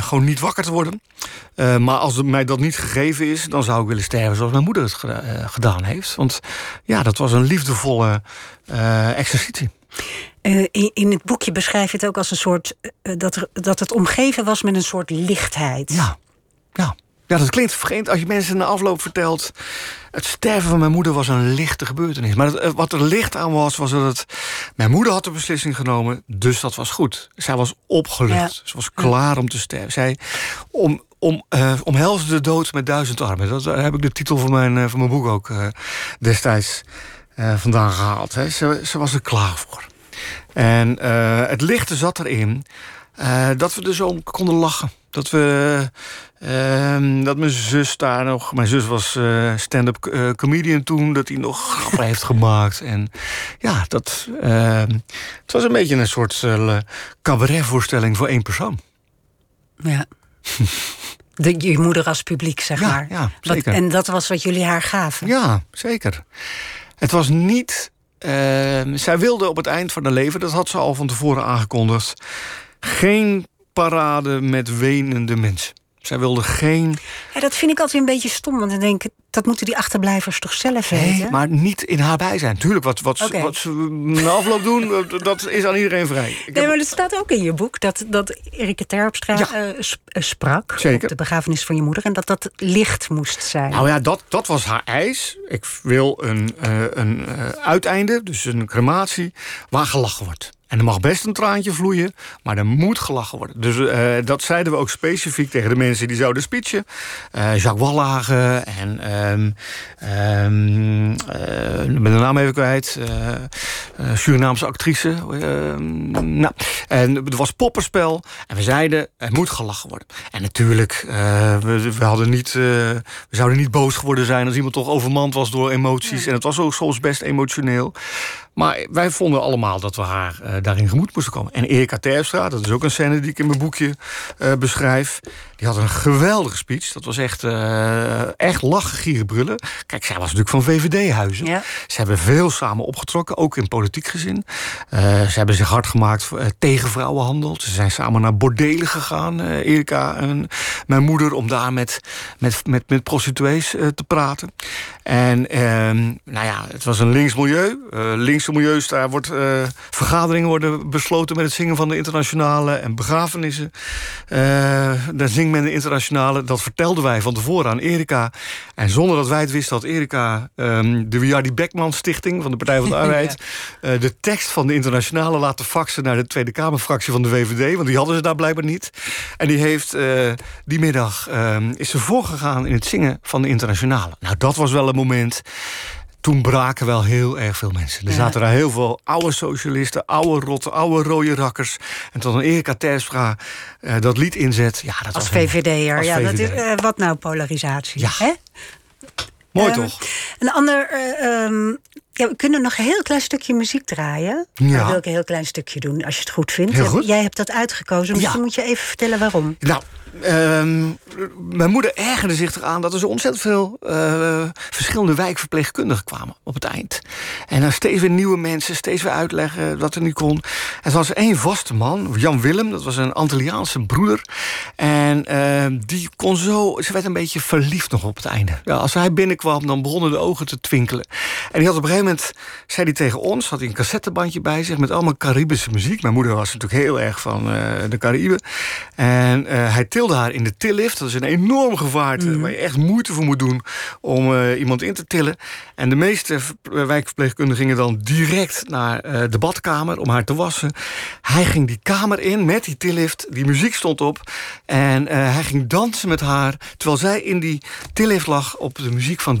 gewoon niet wakker te worden. maar als mij dat niet gegeven is... dan zou ik willen sterven zoals mijn moeder het gedaan heeft. Want ja, dat was een liefdevolle exercitie. Uh, in, in, het boekje beschrijf je het ook als een soort. Uh, dat, er, dat het omgeven was met een soort lichtheid. Ja, ja. Ja, dat klinkt vreemd als je mensen na afloop vertelt. Het sterven van mijn moeder was een lichte gebeurtenis. Maar het, eh, wat er licht aan was, was dat het. Mijn moeder had de beslissing genomen, dus dat was goed. Zij was opgelucht. Ze was klaar om te sterven. Zij om, om, uh, omhelsde de dood met duizend armen. Dat, daar heb ik de titel van mijn, van mijn boek ook uh, destijds vandaan gehaald. Hè. Ze, ze was er klaar voor. En uh, het lichte zat erin uh, dat we dus om konden lachen. Dat we. Uh, dat mijn zus daar nog. Mijn zus was uh, stand-up comedian toen. Dat hij nog grappen heeft gemaakt. En ja, dat. Ehm, het was een beetje een soort cabaretvoorstelling voor één persoon. Ja. De, je moeder als publiek, zeg ja, maar. Ja, zeker. Wat, en dat was wat jullie haar gaven? Ja, zeker. Het was niet uh, zij wilde op het eind van haar leven, dat had ze al van tevoren aangekondigd, geen parade met wenende mensen. Zij wilde geen. Ja, dat vind ik altijd een beetje stom. Want dan denk ik, dat moeten die achterblijvers toch zelf weten? Nee, maar niet in haar bijzijn. Tuurlijk, wat, wat, okay. wat ze na afloop doen, dat is aan iedereen vrij. Ik nee, maar het staat ook in je boek dat, dat Erike Terpstra ja. uh, sprak Zeker. op de begrafenis van je moeder. En dat dat licht moest zijn. Nou ja, dat, dat was haar eis. Ik wil een, uh, een uh, uiteinde, dus een crematie, waar gelachen wordt. En er mag best een traantje vloeien, maar er moet gelachen worden. Dus uh, dat zeiden we ook specifiek tegen de mensen die zouden speechen. Uh, Jacques Wallage en... Um, um, uh, ik ben de naam even kwijt. Surinaamse actrice. Ehm, nou, en er was poppenspel. En we zeiden, er moet gelachen worden. En natuurlijk, we, we, hadden niet, we zouden niet boos geworden zijn... als iemand toch overmand was door emoties. En het was ook soms best emotioneel. Maar wij vonden allemaal dat we haar uh, daarin gemoed moesten komen. En Erika Terpstra, dat is ook een scène die ik in mijn boekje uh, beschrijf. Die had een geweldige speech. Dat was echt, uh, echt lachen, gieren, brullen. Kijk, zij was natuurlijk van VVD-huizen. Ja. Ze hebben veel samen opgetrokken, ook in politiek gezin. ze hebben zich hard gemaakt tegen vrouwenhandel. Ze zijn samen naar bordelen gegaan, Erika en mijn moeder... om daar met, met, met, met prostituees te praten. En ehm, nou ja, het was een links milieu. linkse milieus, daar wordt, vergaderingen worden besloten... met het zingen van de internationale en begrafenissen. daar zingen met de internationale. Dat vertelden wij van tevoren aan Erika. En zonder dat wij het wisten had Erika... Um, de Wiardi Beckman Stichting van de Partij van de Arbeid... de tekst van de internationale laten faxen... naar de Tweede Kamerfractie van de VVD. Want die hadden ze daar blijkbaar niet. En die heeft die middag... Um, is ze voorgegaan in het zingen van de internationale. Nou, dat was wel een moment toen braken wel heel erg veel mensen. Er zaten daar heel veel oude socialisten, oude rotten, oude rode rakkers. En tot een Erika Terstra uh, dat lied inzet. Ja, dat als VVD'er, ja, dat is, uh, wat nou polarisatie? Ja. Hè? Mooi um, toch? Een ander... Uh, um, ja, we kunnen nog een heel klein stukje muziek draaien. Ja. Dan wil ik een heel klein stukje doen, als je het goed vindt. Heel goed. Jij hebt dat uitgekozen, misschien ja. moet je even vertellen waarom. Nou, Um, mijn moeder ergerde zich eraan dat er zo ontzettend veel uh, verschillende wijkverpleegkundigen kwamen op het eind. En dan steeds weer nieuwe mensen, steeds weer uitleggen wat er niet kon. En er was één vaste man, Jan Willem, dat was een Antilliaanse broeder. En uh, die kon zo, ze werd een beetje verliefd nog op het einde. Ja, als hij binnenkwam, dan begonnen de ogen te twinkelen. En die had op een gegeven moment, zei hij tegen ons, had hij een cassettebandje bij zich met allemaal Caribische muziek. Mijn moeder was natuurlijk heel erg van uh, de Cariben. En hij tilde daar in de tillift. Dat is een enorm gevaarte mm. waar je echt moeite voor moet doen om uh, iemand in te tillen. En de meeste wijkverpleegkundigen gingen dan direct naar de badkamer om haar te wassen. Hij ging die kamer in met die tillift. Die muziek stond op. En hij ging dansen met haar terwijl zij in die tillift lag op de muziek van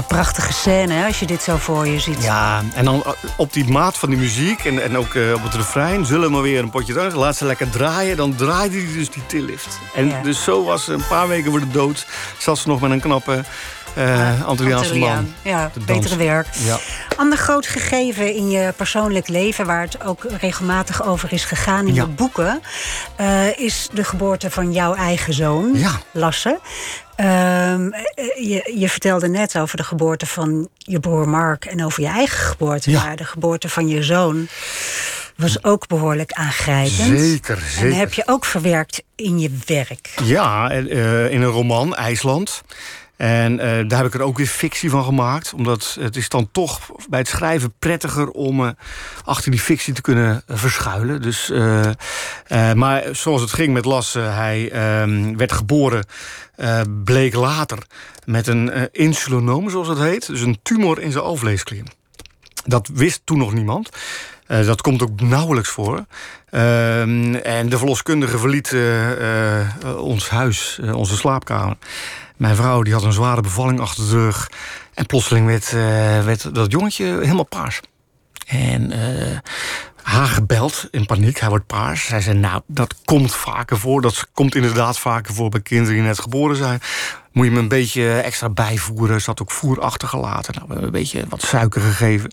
Ja, prachtige scène hè, als je dit zo voor je ziet. Ja, en dan eh, op die maat van die muziek en, en ook uh, op het refrein... zullen we maar weer een potje dansen, laat ze lekker draaien... dan draaide hij dus die tillift. En ja. dus zo was ze een paar weken voor de dood... zat ze nog met een knappe uh, Antilliaanse man. Ja, betere werk. Ja. Ander groot gegeven in je persoonlijk leven... waar het ook regelmatig over is gegaan in Ja. je boeken... uh, is de geboorte van jouw eigen zoon, Ja. Lasse. Ehm, je, je vertelde net over de geboorte van je broer Mark... en over je eigen geboorte. Ja. Maar de geboorte van je zoon was ook behoorlijk aangrijpend. Zeker, En zeker. heb je ook verwerkt in je werk. Ja, en, eh, in een roman, IJsland. En eh, daar heb ik er ook weer fictie van gemaakt. Omdat het is dan toch bij het schrijven prettiger om eh, achter die fictie te kunnen eh, verschuilen. Dus, maar zoals het ging met Lasse, hij ehm, werd geboren, bleek later met een insulinoom, zoals dat heet. Dus een tumor in zijn alvleesklier. Dat wist toen nog niemand. Dat komt ook nauwelijks voor. Ehm, en de verloskundige verliet ons huis, onze slaapkamer. Mijn vrouw die had een zware bevalling achter de rug. En plotseling werd, werd dat jongetje helemaal paars. En eh, haar gebeld in paniek. Hij wordt paars. Zij zei, nou, dat komt vaker voor. Dat komt inderdaad vaker voor bij kinderen die net geboren zijn. Moet je me een beetje extra bijvoeren. Had ook voer achtergelaten. Nou, we hebben een beetje wat suiker gegeven.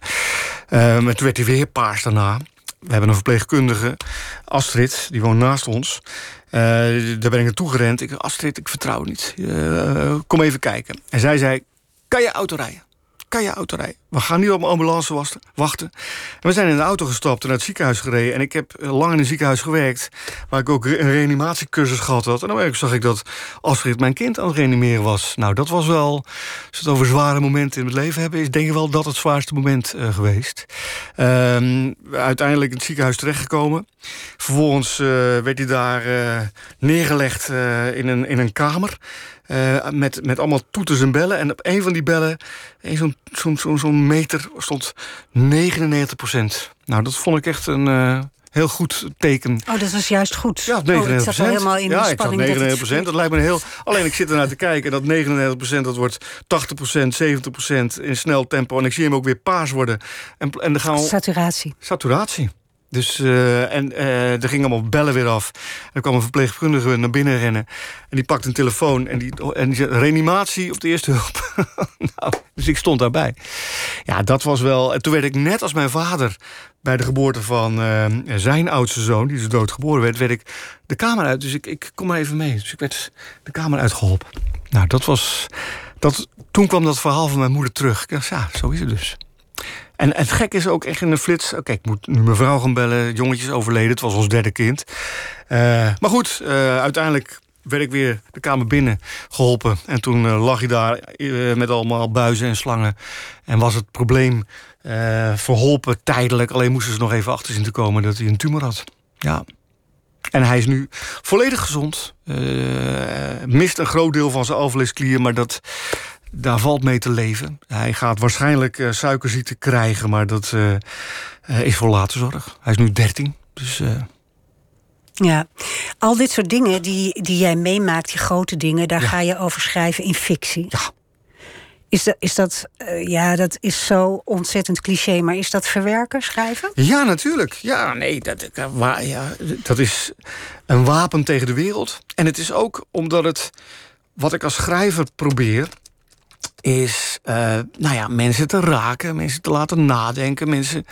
Uh, toen werd hij weer paars daarna. We hebben een verpleegkundige, Astrid, die woont naast ons. Uh, daar ben ik naartoe gerend. Ik Astrid, ik vertrouw niet. Uh, kom even kijken. En zij zei, kan je auto rijden? Kan je auto rijden? We gaan niet op een ambulance wachten. En we zijn in de auto gestapt en naar het ziekenhuis gereden. En ik heb lang in een ziekenhuis gewerkt... waar ik ook een reanimatiecursus gehad had. En dan zag ik dat Astrid mijn kind aan het reanimeren was. Nou, dat was wel... Als we het over zware momenten in het leven hebben... is denk ik wel dat het zwaarste moment uh, geweest. Um, uiteindelijk in het ziekenhuis terechtgekomen. Vervolgens uh, werd hij daar neergelegd in, een, in een kamer... Uh, met, met allemaal toeters en bellen. En op een van die bellen, zo'n zo'n zo'n zo meter, stond 99 procent. Nou, dat vond ik echt een uh, heel goed teken. Oh, dat was juist goed. Ja, 99 procent. Oh, helemaal in ja, de ik zat 99 procent. Dat, lijkt me heel... Alleen ik zit ernaar te kijken. Dat 99 procent, dat wordt 80 procent, 70 procent in snel tempo. En ik zie hem ook weer paars worden. En, en dan gaan we... Saturatie. Saturatie. Dus, uh, en uh, er gingen allemaal bellen weer af. Er kwam een verpleegkundige naar binnen rennen. En die pakte een telefoon en die, en die zei, reanimatie op de eerste hulp. nou, dus ik stond daarbij. Ja, dat was wel... En toen werd ik net als mijn vader bij de geboorte van uh, zijn oudste zoon... die dus doodgeboren werd, werd ik de kamer uit. Dus ik, ik kom maar even mee. Dus ik werd de kamer uitgeholpen. Nou, dat was... Dat, toen kwam dat verhaal van mijn moeder terug. Ik dacht, ja, zo is het dus. En het gek is ook echt in een flits... Oké, ik moet nu mijn vrouw gaan bellen. Jongetjes overleden, het was ons derde kind. Uh, maar goed, uh, uiteindelijk werd ik weer de kamer binnen geholpen. En toen uh, lag hij daar met allemaal buizen en slangen. En was het probleem verholpen tijdelijk. Alleen moesten ze nog even achter zien te komen dat hij een tumor had. Ja. En hij is nu volledig gezond. mist een groot deel van zijn alvleesklier, maar dat daar valt mee te leven. Hij gaat waarschijnlijk uh, suikerziekte krijgen, maar dat uh, uh, is voor later zorg. Hij is nu 13, dus... Ja, al dit soort dingen die, die jij meemaakt, die grote dingen... daar Ja. ga je over schrijven in fictie. Ja. Is dat, is dat, eh, ja, dat is zo ontzettend cliché, maar is dat verwerken, schrijven? Ja, natuurlijk. Ja, nee, dat, eh, wa- ja, dat is een wapen tegen de wereld. En het is ook omdat het, wat ik als schrijver probeer, is eh, nou ja, mensen te raken, mensen te laten nadenken, mensen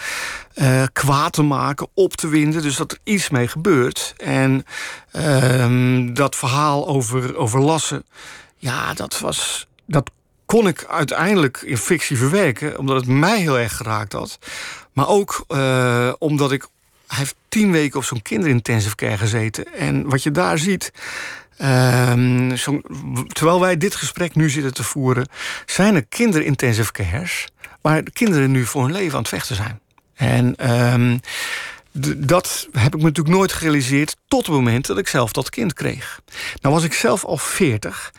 eh, kwaad te maken, op te winden. Dus dat er iets mee gebeurt. En ehm, dat verhaal over, over Lassen, ja, dat was. Dat kon ik uiteindelijk in fictie verwerken, omdat het mij heel erg geraakt had. Maar ook eh, omdat ik. Hij heeft tien weken op zo'n kinderintensive care gezeten. En wat je daar ziet. Ehm, terwijl wij dit gesprek nu zitten te voeren, zijn er kinderintensive cares. waar de kinderen nu voor hun leven aan het vechten zijn. En ehm, dat heb ik me natuurlijk nooit gerealiseerd tot het moment dat ik zelf dat kind kreeg. Nou was ik zelf al 40,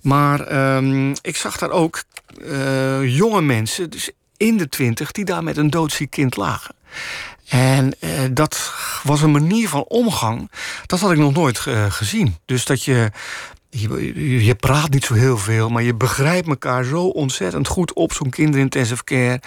maar ehm, ik zag daar ook eh, jonge mensen, dus in de twintig, die daar met een doodziek kind lagen. En eh, dat was een manier van omgang, dat had ik nog nooit eh, gezien. Dus dat je, je, praat niet zo heel veel, maar je begrijpt elkaar zo ontzettend goed op zo'n kinderintensive care,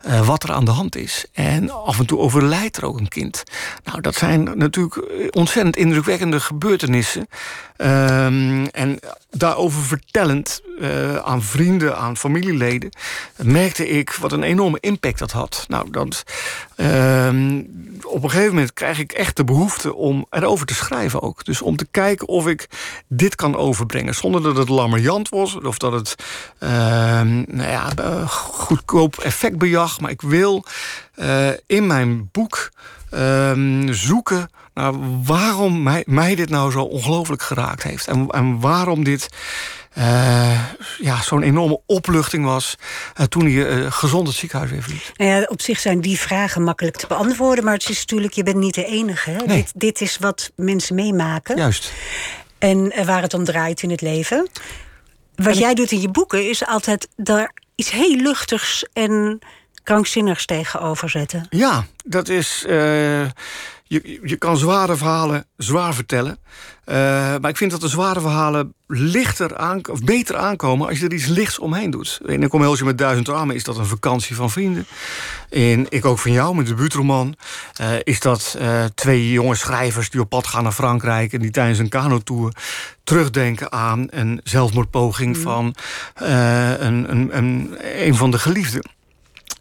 eh, wat er aan de hand is. En af en toe overlijdt er ook een kind. Nou, dat zijn natuurlijk ontzettend indrukwekkende gebeurtenissen. Ehm, en daarover vertellend eh, aan vrienden, aan familieleden, merkte ik wat een enorme impact dat had. Nou, dat, ehm, op een gegeven moment krijg ik echt de behoefte om erover te schrijven ook. Dus om te kijken of ik dit kan overbrengen. Zonder dat het lammerjant was of dat het ehm, nou ja, goedkoop effectbejag. Maar ik wil eh, in mijn boek ehm, zoeken naar waarom mij, mij dit nou zo ongelooflijk geraakt heeft. En, en waarom dit eh, ja, zo'n enorme opluchting was eh, toen hij eh, gezond het ziekenhuis weer verliet. Nou ja, op zich zijn die vragen makkelijk te beantwoorden, maar het is natuurlijk, je bent niet de enige. Hè? Nee. Dit, dit is wat mensen meemaken Juist. en waar het om draait in het leven. Wat jij doet in je boeken is altijd daar iets heel luchtigs en krankzinnigs tegenover zetten. Ja, dat is. Je, je kan zware verhalen zwaar vertellen. Eh, maar ik vind dat de zware verhalen lichter aan, of beter aankomen als je er iets lichts omheen doet. In een Kom met duizend armen is dat een vakantie van vrienden. In Ik ook van jou, met de buurtroman, uh, is dat uh, twee jonge schrijvers die op pad gaan naar Frankrijk en die tijdens een kanotour terugdenken aan een zelfmoordpoging mm. van een, een, een, een van de geliefden.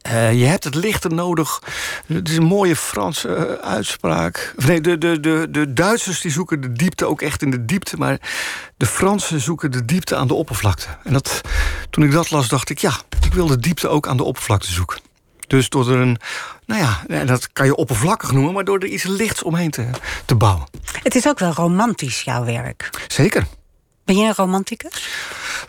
Uh, je hebt het lichter nodig. Het is een mooie Franse uh, uitspraak. Nee, de, de, de, de Duitsers die zoeken de diepte ook echt in de diepte. Maar de Fransen zoeken de diepte aan de oppervlakte. En dat, toen ik dat las, dacht ik... ja, ik wil de diepte ook aan de oppervlakte zoeken. Dus door er een... Nou ja, dat kan je oppervlakkig noemen... maar door er iets lichts omheen te, te bouwen. Het is ook wel romantisch, jouw werk. Zeker. Ben je een romanticus?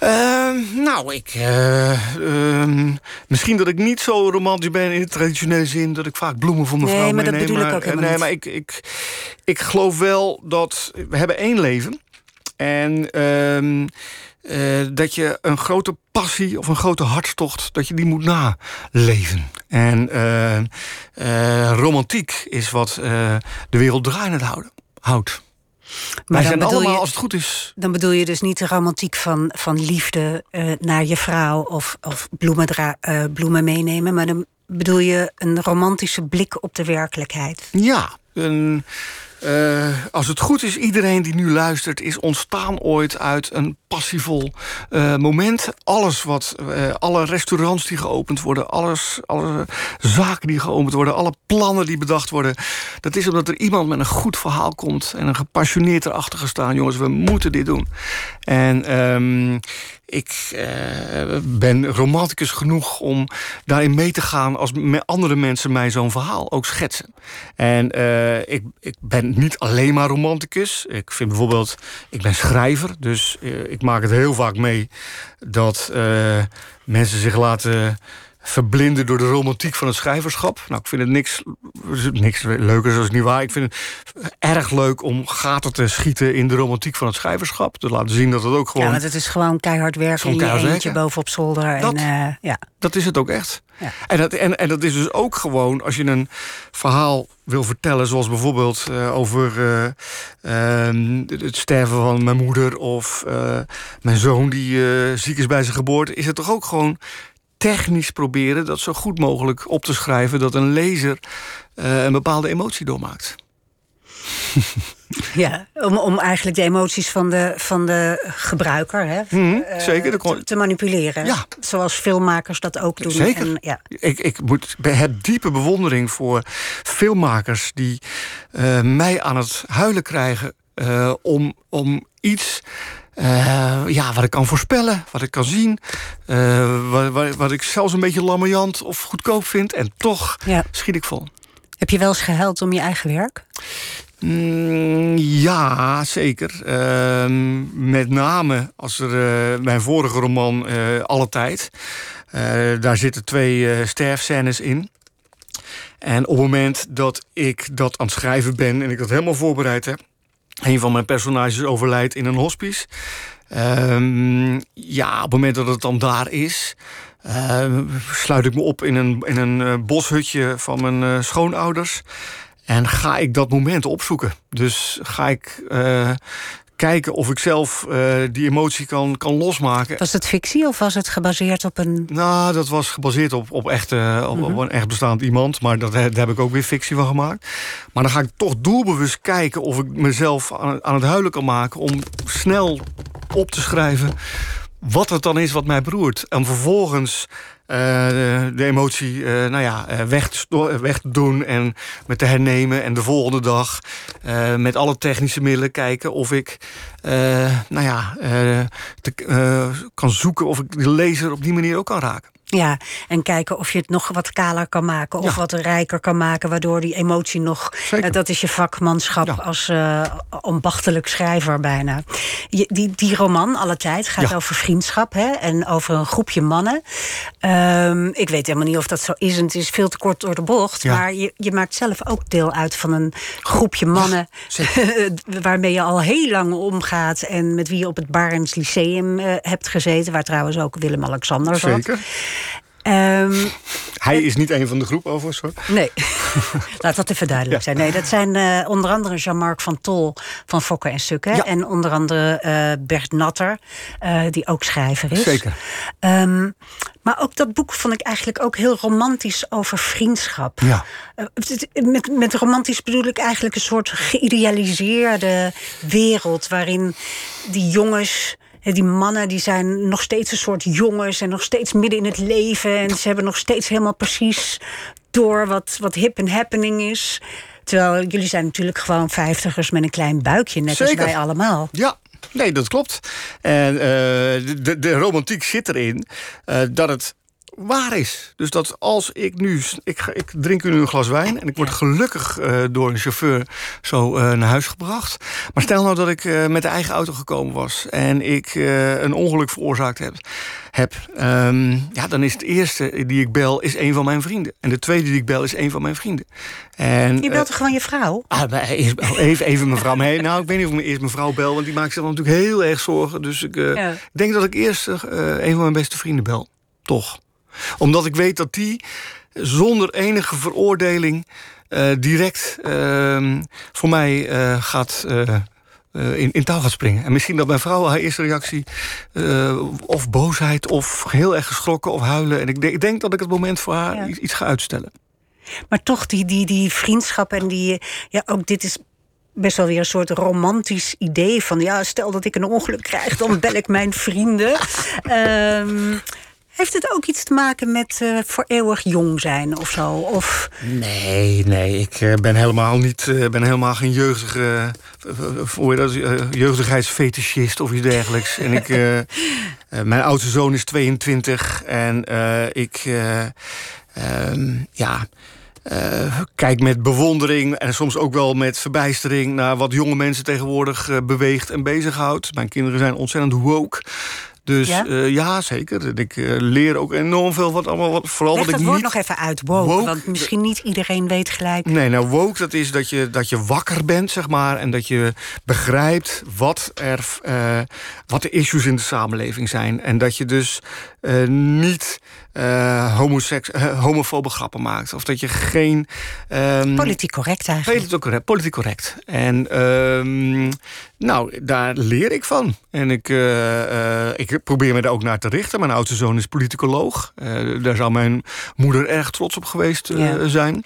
Uh, nou, ik. Uh, uh, misschien dat ik niet zo romantisch ben in de traditionele zin dat ik vaak bloemen voor mijn nee, vrouw maar meeneem. Dat bedoel ik ook helemaal nee, maar ik, ik, ik geloof wel dat we hebben één leven. En uh, dat je een grote passie of een grote hartstocht, dat je die moet naleven. En romantiek is wat de wereld draaiend houden, houdt. Maar zijn allemaal, je, als het goed is... Dan bedoel je dus niet de romantiek van, van liefde uh, naar je vrouw... of, of bloemen, uh, bloemen meenemen... maar dan bedoel je een romantische blik op de werkelijkheid. Ja, een... Uh, als het goed is, iedereen die nu luistert, is ontstaan ooit uit een passievol uh, moment. Alles wat, uh, alle restaurants die geopend worden, alles, alle zaken die geopend worden, alle plannen die bedacht worden. Dat is omdat er iemand met een goed verhaal komt en een gepassioneerd erachter gestaan. Jongens, we moeten dit doen. En um, ik uh, ben romanticus genoeg om daarin mee te gaan als andere mensen mij zo'n verhaal ook schetsen. En uh, ik, ik ben niet alleen maar romanticus. Ik vind bijvoorbeeld, ik ben schrijver, dus uh, ik maak het heel vaak mee dat mensen zich laten verblinden door de romantiek van het schrijverschap. Nou, ik vind het niks, niks leuker, zoals niet waar. Ik vind het erg leuk om gaten te schieten in de romantiek van het schrijverschap. Te laten zien dat het ook gewoon... Ja, want het is gewoon keihard werken in je eentje bovenop zolder. Dat, en, uh, ja. dat is het ook echt. Ja. En, dat, en, en dat is dus ook gewoon als je een verhaal wil vertellen, zoals bijvoorbeeld uh, over uh, uh, het sterven van mijn moeder of mijn zoon die ziek is bij zijn geboorte, is het toch ook gewoon technisch proberen dat zo goed mogelijk op te schrijven dat een lezer uh, een bepaalde emotie doormaakt. Ja, om, om eigenlijk de emoties van de, van de gebruiker hè, mm -hmm, zeker, te, te, manipuleren. Ja. Zoals filmmakers dat ook doen. Zeker. En, ja. ik, ik moet, heb diepe bewondering voor filmmakers die uh, mij aan het huilen krijgen uh, om, om iets uh, ja, wat ik kan voorspellen, wat ik kan zien. Uh, wat, wat, wat, ik zelfs een beetje lamoyant of goedkoop vind. En toch ja. schiet ik vol. Heb je wel eens gehuild om je eigen werk? Mm, ja, zeker. Uh, met name als er uh, mijn vorige roman Alle Tijd. daar zitten twee sterfscènes in. En op het moment dat ik dat aan het schrijven ben... en ik dat helemaal voorbereid heb een van mijn personages overlijdt in een hospice. Um, ja, op het moment dat het dan daar is... Uh, sluit ik me op in een, in een uh, boshutje van mijn uh, schoonouders... en ga ik dat moment opzoeken. Dus ga ik kijken of ik zelf uh, die emotie kan, kan losmaken. Was het fictie of was het gebaseerd op een... Nou, dat was gebaseerd op, op, echt, op, mm -hmm. op een echt bestaand iemand. Maar dat, daar heb ik ook weer fictie van gemaakt. Maar dan ga ik toch doelbewust kijken of ik mezelf aan, aan het huilen kan maken... om snel op te schrijven wat het dan is wat mij beroert. En vervolgens uh, de, emotie uh, nou ja, weg, te, weg en me te hernemen. En de volgende dag met alle technische middelen kijken of ik nou ja, kan zoeken of ik de lezer op die manier ook kan raken. Ja, en kijken of je het nog wat kaler kan maken... of ja. wat rijker kan maken, waardoor die emotie nog... Uh, dat is je vakmanschap ja. als uh, ambachtelijk schrijver bijna. Je, die, die roman, Alle Tijd, gaat ja. over vriendschap... Hè, en over een groepje mannen. Um, ik weet helemaal niet of dat zo is... en het is veel te kort door de bocht... maar je, je maakt zelf ook deel uit van een groepje mannen... waarmee je al heel lang omgaat... en met wie je op het Barens Lyceum uh, hebt gezeten... waar trouwens ook Willem-Alexander zat. Zeker. Um, Hij is niet een van de groep overigens hoor. Nee, laat dat even duidelijk zijn. Nee, dat zijn eh, onder andere Jean-Marc van Tol van Fokker en Sukke. Ja. En onder andere eh, Bert Natter, eh, die ook schrijver is. Zeker. Ehm, maar ook dat boek vond ik eigenlijk ook heel romantisch over vriendschap. Ja. Met, met romantisch bedoel ik eigenlijk een soort geïdealiseerde wereld... waarin die jongens, die mannen, die zijn nog steeds een soort jongens... en nog steeds midden in het leven. En ze hebben nog steeds helemaal precies door wat, wat hip en happening is. Terwijl jullie zijn natuurlijk gewoon vijftigers met een klein buikje... net Zeker. als wij allemaal. Ja, nee, dat klopt. En eh, de, de, de romantiek zit erin eh, dat het waar is. Dus dat als ik nu... Ik, ga, ik drink nu een glas wijn en ik word gelukkig eh, door een chauffeur zo eh, naar huis gebracht. Maar stel nou dat ik eh, met de eigen auto gekomen was... en ik een ongeluk veroorzaakt heb... heb ehm, ja, dan is het eerste die ik bel is een van mijn vrienden. En de tweede die ik bel is een van mijn vrienden. En, Je belt toch gewoon je vrouw? Ah, maar eerst- even, even mevrouw. Maar, hey, nou, ik weet niet of ik eerst mevrouw bel, want die maakt zich dan natuurlijk heel erg zorgen. Dus ik Ja. denk dat ik eerst een van mijn beste vrienden bel. Toch. Omdat ik weet dat die zonder enige veroordeling eh, direct ehm, voor mij eh, gaat. eh, in, in touw gaat springen. En misschien dat mijn vrouw haar eerste reactie... of boosheid, of heel erg geschrokken, of huilen. En ik, denk- ik denk dat ik het moment voor haar Ja. iets, iets ga uitstellen. Maar toch, die, die, die vriendschap en die. Ja, ook dit is best wel weer een soort romantisch idee van. Ja, stel dat ik een ongeluk krijg, dan bel ik mijn vrienden. Ehm, heeft het ook iets te maken met eh, voor eeuwig jong zijn of zo? Of, Nee, nee, ik eh, ben helemaal niet, eh, ben helemaal geen jeugdige, hoe dat, jeugdigheidsfetischist of iets dergelijks. en ik, mijn oudste zoon is 22 en ik, eh, ehm, ja, kijk met bewondering en soms ook wel met verbijstering naar wat jonge mensen tegenwoordig beweegt en bezighoudt. Mijn kinderen zijn ontzettend woke. Dus Ja? ja, ja zeker. En ik eh, leer ook enorm veel wat allemaal. Wat, vooral leg wat ik woord niet. nog even uit, woke, Woke, Want misschien niet iedereen weet gelijk. Nee, nou woke, dat is dat je, dat je wakker bent, zeg maar. En dat je begrijpt wat, er, eh, wat de issues in de samenleving zijn. En dat je dus eh, niet homoseks, eh, homofobe grappen maakt. Of dat je geen... ehm, Politiek correct eigenlijk. Politiek correct. Politiek correct. En ehm, nou, daar leer ik van. En ik, ik probeer me er ook naar te richten. Mijn oudste zoon is politicoloog. Daar zou mijn moeder erg trots op geweest Ja. zijn.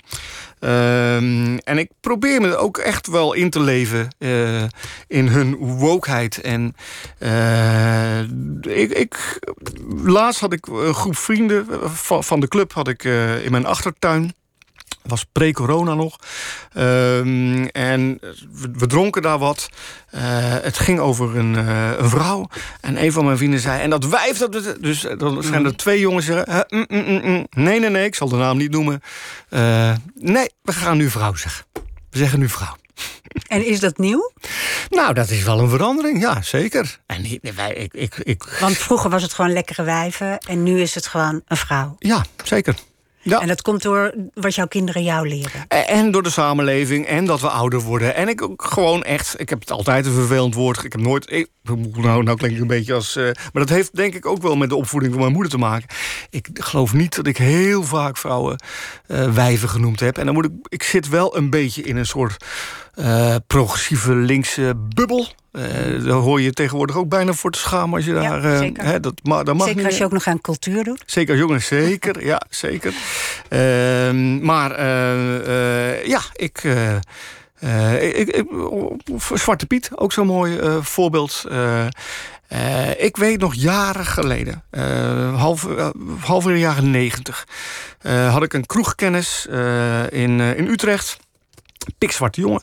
Ehm, en ik probeer me ook echt wel in te leven eh, in hun wokeheid. En eh, ik, ik, laatst had ik een groep vrienden van, van de club had ik, eh, in mijn achtertuin was pre-corona nog. Ehm, en we, we dronken daar wat. Eh, het ging over een, eh, een vrouw. En een van mijn vrienden zei... En dat wijf... Dat, dus eh, dan zijn er twee jongens zeggen... mm, mm, mm, mm. nee, nee, nee, ik zal de naam niet noemen. Eh, nee, we gaan nu vrouw zeggen. We zeggen nu vrouw. En is dat nieuw? Nou, dat is wel een verandering, ja, zeker. En wij, ik, ik, ik, Want vroeger was het gewoon lekkere wijven en nu is het gewoon een vrouw. ja, zeker. Ja. En dat komt door wat jouw kinderen jou leren. En door de samenleving en dat we ouder worden. En ik ook gewoon echt, ik heb het altijd een vervelend woord. Ik heb nooit, ik, nou, nou klink ik een beetje als... eh, maar dat heeft denk ik ook wel met de opvoeding van mijn moeder te maken. Ik geloof niet dat ik heel vaak vrouwen eh, wijven genoemd heb. En dan moet ik, ik zit wel een beetje in een soort eh, progressieve linkse bubbel. Eh, daar hoor je tegenwoordig ook bijna voor te schamen als je Ja, daar... eh, zeker. hè, dat, ma- dat mag Zeker niet als je ook nog aan cultuur doet. Zeker als jongen, zeker. ja, zeker. Ehm, maar ja, ik, ik, ik- Zwarte Piet, ook zo'n mooi voorbeeld. Ik weet nog jaren geleden, half, eh, half in de jaren negentig... had ik een kroegkennis in, in Utrecht. Pikzwarte jongen.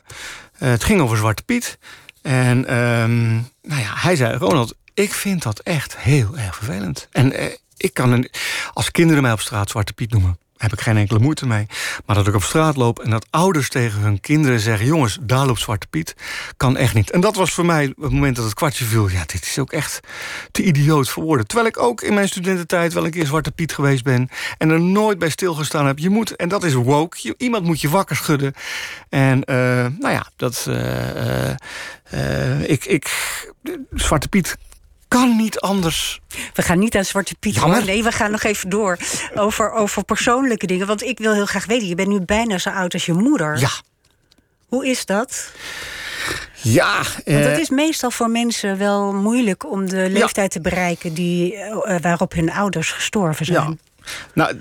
Eh, het ging over Zwarte Piet. En ehm, nou ja, hij zei, Ronald, ik vind dat echt heel erg vervelend. En eh, ik kan, een, als kinderen mij op straat Zwarte Piet noemen... heb ik geen enkele moeite mee. Maar dat ik op straat loop en dat ouders tegen hun kinderen zeggen... jongens, daar loopt Zwarte Piet, kan echt niet. En dat was voor mij het moment dat het kwartje viel... ja, dit is ook echt te idioot voor woorden. Terwijl ik ook in mijn studententijd wel een keer Zwarte Piet geweest ben... en er nooit bij stilgestaan heb. Je moet, en dat is woke, iemand moet je wakker schudden. En eh, nou ja, dat... eh, eh, ik, ik, Zwarte Piet kan niet anders. We gaan niet aan Zwarte Piet. Jammer. Nee, we gaan nog even door over, over persoonlijke dingen. Want ik wil heel graag weten, je bent nu bijna zo oud als je moeder. Ja. Hoe is dat? Ja, Want eh, het is meestal voor mensen wel moeilijk om de leeftijd te bereiken die, eh, waarop hun ouders gestorven zijn. Ja. Nou,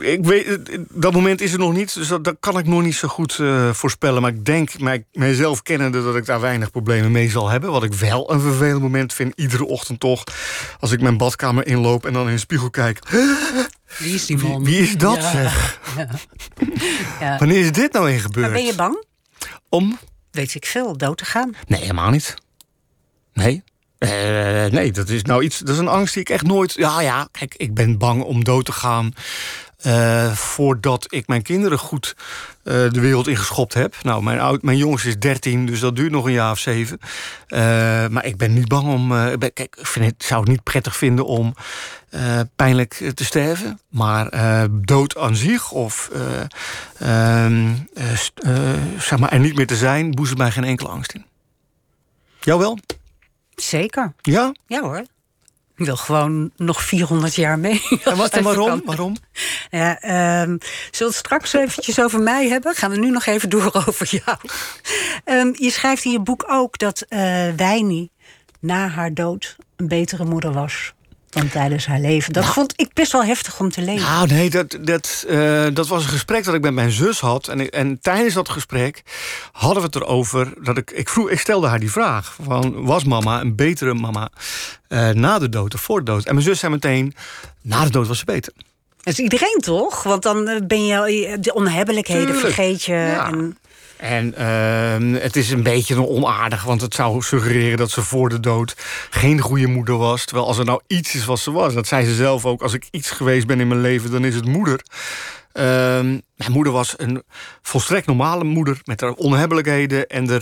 ik weet, dat moment is er nog niet, dus dat, dat kan ik nog niet zo goed eh, voorspellen. Maar ik denk, mij, mijzelf kennende, dat ik daar weinig problemen mee zal hebben. Wat ik wel een vervelend moment vind, iedere ochtend toch, als ik mijn badkamer inloop en dan in de spiegel kijk. Wie is die Wie, wie is dat? zeg? Ja. Wanneer is dit nou in gebeurd? Maar ben je bang? Om? Weet ik veel, dood te gaan. Nee, helemaal niet. Nee. Eh, nee, dat is nou iets. Dat is een angst die ik echt nooit. Ja, ja, kijk, ik ben bang om dood te gaan. eh, voordat ik mijn kinderen goed eh, de wereld ingeschopt heb. Nou, mijn, oud, mijn jongste is 13, dus dat duurt nog een jaar of zeven. Maar ik ben niet bang om. kijk, ik vind het, zou het niet prettig vinden om pijnlijk te sterven. Maar dood aan zich of eh, ehm, eh, eh, zeg maar er niet meer te zijn, boezemt mij geen enkele angst in. Jou wel? Zeker. Ja? Ja hoor. Ik wil gewoon nog 400 jaar mee. En, wat, waarom? kan. waarom? Ja, ehm, zullen we het straks eventjes over mij hebben? Gaan we nu nog even door over jou. Ehm, je schrijft in je boek ook dat eh Wijnie na haar dood een betere moeder was dan tijdens haar leven. Dat vond ik best wel heftig om te lezen. Nou, nee, dat, dat, eh, dat was een gesprek dat ik met mijn zus had. En, en tijdens dat gesprek hadden we het erover. Dat ik, ik, vroeg, ik stelde haar die vraag: van, was mama een betere mama eh, na de dood of voor de dood? En mijn zus zei meteen: na de dood was ze beter. Dat is iedereen toch? Want dan eh, ben je de onhebbelijkheden Tuurlijk. vergeet je. Ja. En, En ehm, het is een beetje onaardig, want het zou suggereren dat ze voor de dood geen goede moeder was. Terwijl als er nou iets is wat ze was, dat zei ze zelf ook: als ik iets geweest ben in mijn leven, dan is het moeder. Ehm, mijn moeder was een volstrekt normale moeder met haar onhebbelijkheden en de,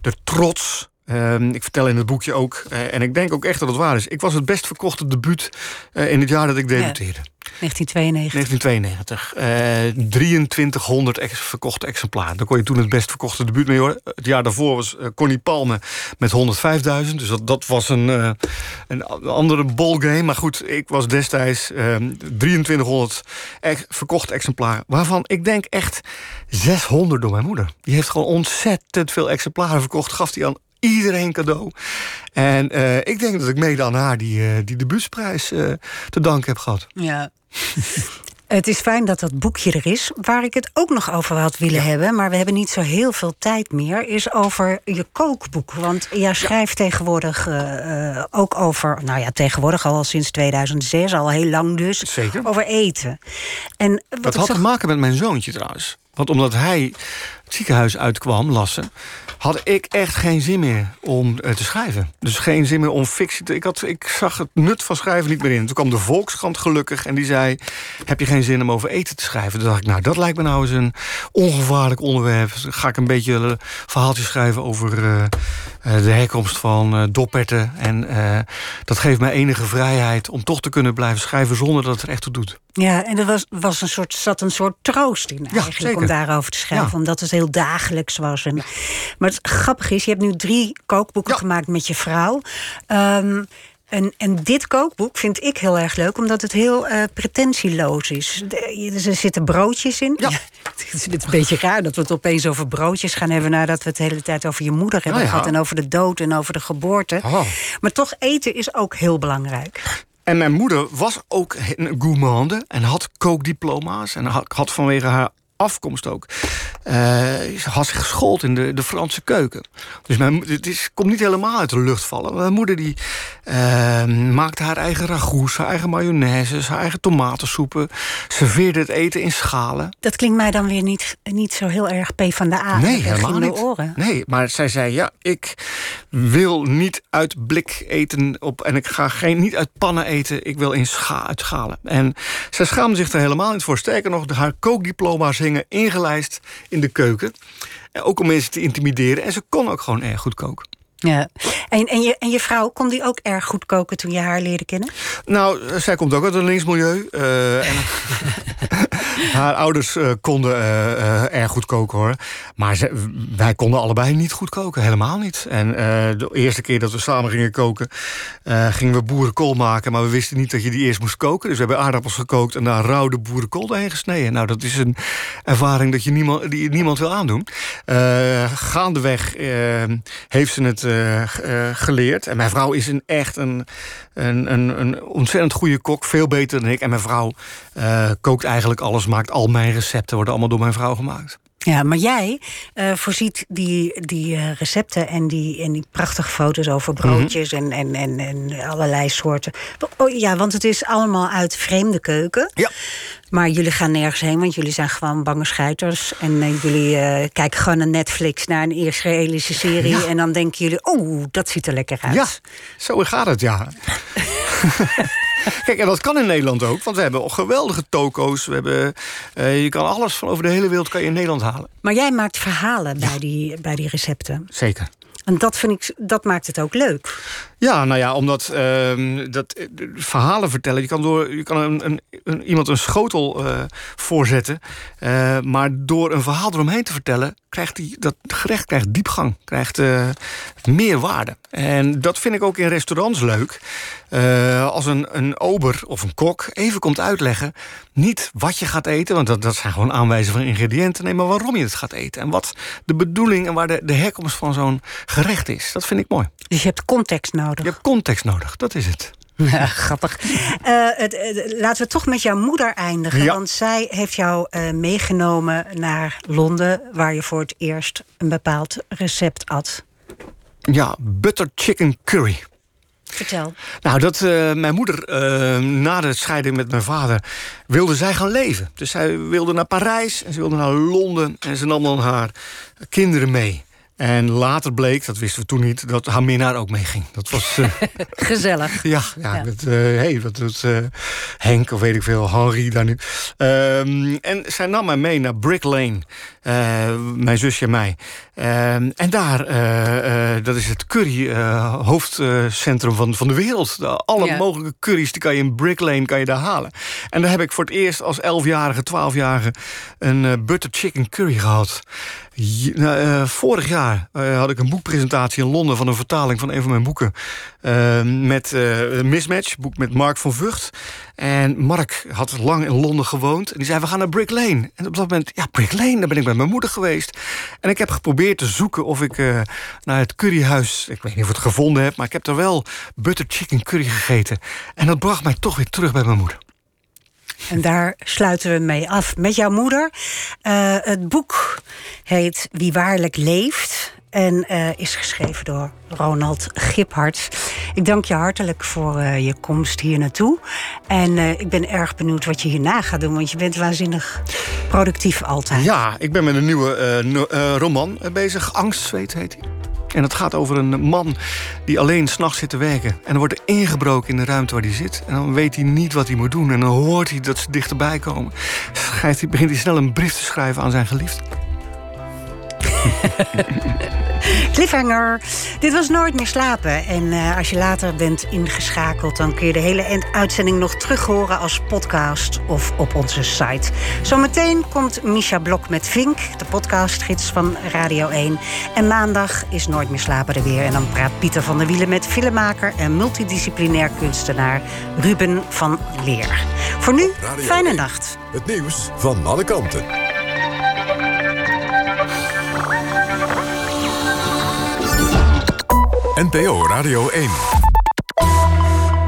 de trots. Ehm, ik vertel in het boekje ook, eh, en ik denk ook echt dat het waar is. Ik was het best verkochte debuut eh, in het jaar dat ik debuteerde. 1992. 1992. Eh 2300 ex verkochte exemplaren. Daar kon je toen het best verkochte debuut mee horen. Het jaar daarvoor was eh, Connie Palme met 105.000. Dus dat, dat was een, een andere ballgame. Maar goed, ik was destijds eh, 2300 ex- verkochte exemplaren. Waarvan ik denk echt 600 door mijn moeder. Die heeft gewoon ontzettend veel exemplaren verkocht. Gaf die aan iedereen cadeau. En eh, ik denk dat ik mede aan haar die, eh, die debuutsprijs eh, te danken heb gehad. Ja. Het is fijn dat dat boekje er is. Waar ik het ook nog over had willen hebben, maar we hebben niet zo heel veel tijd meer, is over je kookboek. Want jij schrijft tegenwoordig ook over, nou ja, tegenwoordig al sinds 2006, al heel lang dus, Zeker. over eten. En wat Dat had zag- te maken met mijn zoontje trouwens. Want omdat hij het ziekenhuis uitkwam, Lassen... had ik echt geen zin meer om eh, te schrijven. Dus geen zin meer om fictie te... Ik, had, ik zag het nut van schrijven niet meer in. Toen kwam de Volkskrant gelukkig en die zei... heb je geen zin om over eten te schrijven? Toen dacht ik, nou, dat lijkt me nou eens een ongevaarlijk onderwerp. Ga ik een beetje een verhaaltje schrijven over eh, eh, de herkomst van eh dopperten. En eh, dat geeft mij enige vrijheid om toch te kunnen blijven schrijven... zonder dat het er echt toe doet. Ja, en er was, was een soort, zat een soort troost in eigenlijk om daarover te schrijven. Ja. Omdat het heel dagelijks was. En, Maar het grappige is, je hebt nu drie kookboeken Ja. gemaakt met je vrouw. Ehm, en, en dit kookboek vind ik heel erg leuk, omdat het heel eh, pretentieloos is. De- er zitten broodjes in. Ja. het is een beetje raar dat we het opeens over broodjes gaan hebben... nadat we het de hele tijd over je moeder hebben ja. gehad... en over de dood en over de geboorte. Oh. Maar toch, eten is ook heel belangrijk. En mijn moeder was ook een gourmande en had kookdiploma's. En had, had vanwege haar afkomst ook. ze had zich geschoold in de, de Franse keuken. Dus mijn, het is, komt niet helemaal uit de lucht vallen. Mijn moeder die, eh, maakte haar eigen ragout, haar eigen mayonaise, haar eigen tomatensoepen. Serveerde het eten in schalen. Dat klinkt mij dan weer niet, niet zo heel erg P van de A. Nee, helemaal niet. oren. Nee, maar zij zei: Ja, ik wil niet uit blik eten op, en ik ga geen, niet uit pannen eten. Ik wil in scha uit schalen. En zij schaamde zich er helemaal niet voor. Sterker nog, haar kookdiploma's hingen ingelijst in de keuken. En ook om mensen te intimideren. En ze kon ook gewoon erg goed koken. Ja. En, en, je, en je vrouw, kon die ook erg goed koken toen je haar leerde kennen? Nou, zij komt ook uit een linksmilieu. eh, en, Haar ouders eh, konden eh, erg goed koken hoor. Maar wij konden allebei niet goed koken, helemaal niet. En de eerste keer dat we samen gingen koken, gingen we boerenkool maken. Maar we wisten niet dat je die eerst moest koken. Dus we hebben aardappels gekookt en daar rauw de boerenkool doorheen gesneden. Nou, dat is een ervaring dat je niemand, die niemand wil aandoen. Gaandeweg heeft ze het geleerd. En mijn vrouw is een, echt een, een, een, ontzettend goede kok. Veel beter dan ik. En mijn vrouw kookt eigenlijk alles, maakt al mijn recepten. Worden allemaal door mijn vrouw gemaakt. Ja, maar jij eh, voorziet die, die eh, recepten en die, en die prachtige foto's over broodjes en, en, en, en allerlei soorten. Oh, ja, want het is allemaal uit vreemde keuken. Ja. Maar jullie gaan nergens heen, want jullie zijn gewoon bange scheiters. En eh, jullie kijken gewoon naar Netflix, naar een Israëlische serie. Ja. En dan denken jullie, oh, dat ziet er lekker uit. Ja, zo gaat het, ja. Kijk, en dat kan in Nederland ook, want we hebben geweldige toko's. We hebben, eh, je kan alles van over de hele wereld kan je in Nederland halen. Maar jij maakt verhalen bij, die, bij die recepten. Zeker. En dat, vind ik, dat maakt het ook leuk. Ja, nou ja, omdat ehm, dat, eh, verhalen vertellen... je kan, door, je kan een, een, iemand een schotel eh, voorzetten... eh, maar door een verhaal eromheen te vertellen... krijgt die, dat gerecht krijgt diepgang, krijgt meer waarde. En dat vind ik ook in restaurants leuk. Als een, een ober of een kok even komt uitleggen... niet wat je gaat eten, want dat, dat zijn gewoon aanwijzingen van ingrediënten... nee, maar waarom je het gaat eten. En wat de bedoeling en waar de, de herkomst van zo'n gerecht is. Dat vind ik mooi. Dus je hebt context nodig. Je hebt context nodig, dat is het. Ja, grappig. Eh, het, eh, laten we toch met jouw moeder eindigen. Ja. Want zij heeft jou eh, meegenomen naar Londen... waar je voor het eerst een bepaald recept at. Ja, butter chicken curry. Vertel. Nou, dat mijn moeder na de scheiding met mijn vader wilde zij gaan leven. Dus zij wilde naar Parijs en ze wilde naar Londen en ze nam dan haar kinderen mee. En later bleek, dat wisten we toen niet, dat haar minnaar ook meeging. Dat was. eh, Gezellig. Ja, ja, Ja. Met, eh, hey, wat doet eh, Henk of weet ik veel, Henri daar nu. Ehm, en zij nam mij mee naar Brick Lane, eh, mijn zusje en mij. Ehm, en daar, eh, eh, dat is het curry eh, hoofdcentrum van, van de wereld. Alle Ja. mogelijke curry's die kan je in Brick Lane kan je daar halen. En daar heb ik voor het eerst als 11-jarige, 12-jarige een eh, butter chicken curry gehad. Je- nou, eh, vorig jaar eh, had ik een boekpresentatie in Londen van een vertaling van een van mijn boeken. eh, met eh Mismatch, boek met Mark van Vught. En Mark had lang in Londen gewoond. En die zei: We gaan naar Brick Lane. En op dat moment, ja, Brick Lane, daar ben ik met mijn moeder geweest. En ik heb geprobeerd te zoeken of ik eh, naar het curryhuis. Ik weet niet of ik het gevonden heb, maar ik heb er wel butter chicken curry gegeten. En dat bracht mij toch weer terug bij mijn moeder. En daar sluiten we mee af. Met jouw moeder. Eh, het boek heet Wie waarlijk leeft. En eh, is geschreven door Ronald Giphart. Ik dank je hartelijk voor eh, je komst hier naartoe. En eh, ik ben erg benieuwd wat je hierna gaat doen. Want je bent waanzinnig productief altijd. Ja, ik ben met een nieuwe roman bezig. Angstzweet heet hij. En het gaat over een man die alleen s'nachts zit te werken. En er wordt ingebroken in de ruimte waar hij zit. En dan weet hij niet wat hij moet doen. En dan hoort hij dat ze dichterbij komen. Schrijft hij, begint hij snel een brief te schrijven aan zijn geliefde. Cliffhanger. Dit was Nooit meer slapen. En eh, als je later bent ingeschakeld... dan kun je de hele end- uitzending nog terug horen als podcast of op onze site. Zometeen komt Misha Blok met Vink, de podcastgids van Radio 1. En maandag is Nooit meer slapen er weer. En dan praat Pieter van der Wielen met filmmaker... en multidisciplinair kunstenaar Ruben van Leer. Voor nu, Radio fijne 1. nacht. Het nieuws van alle kanten. NPO Radio 1.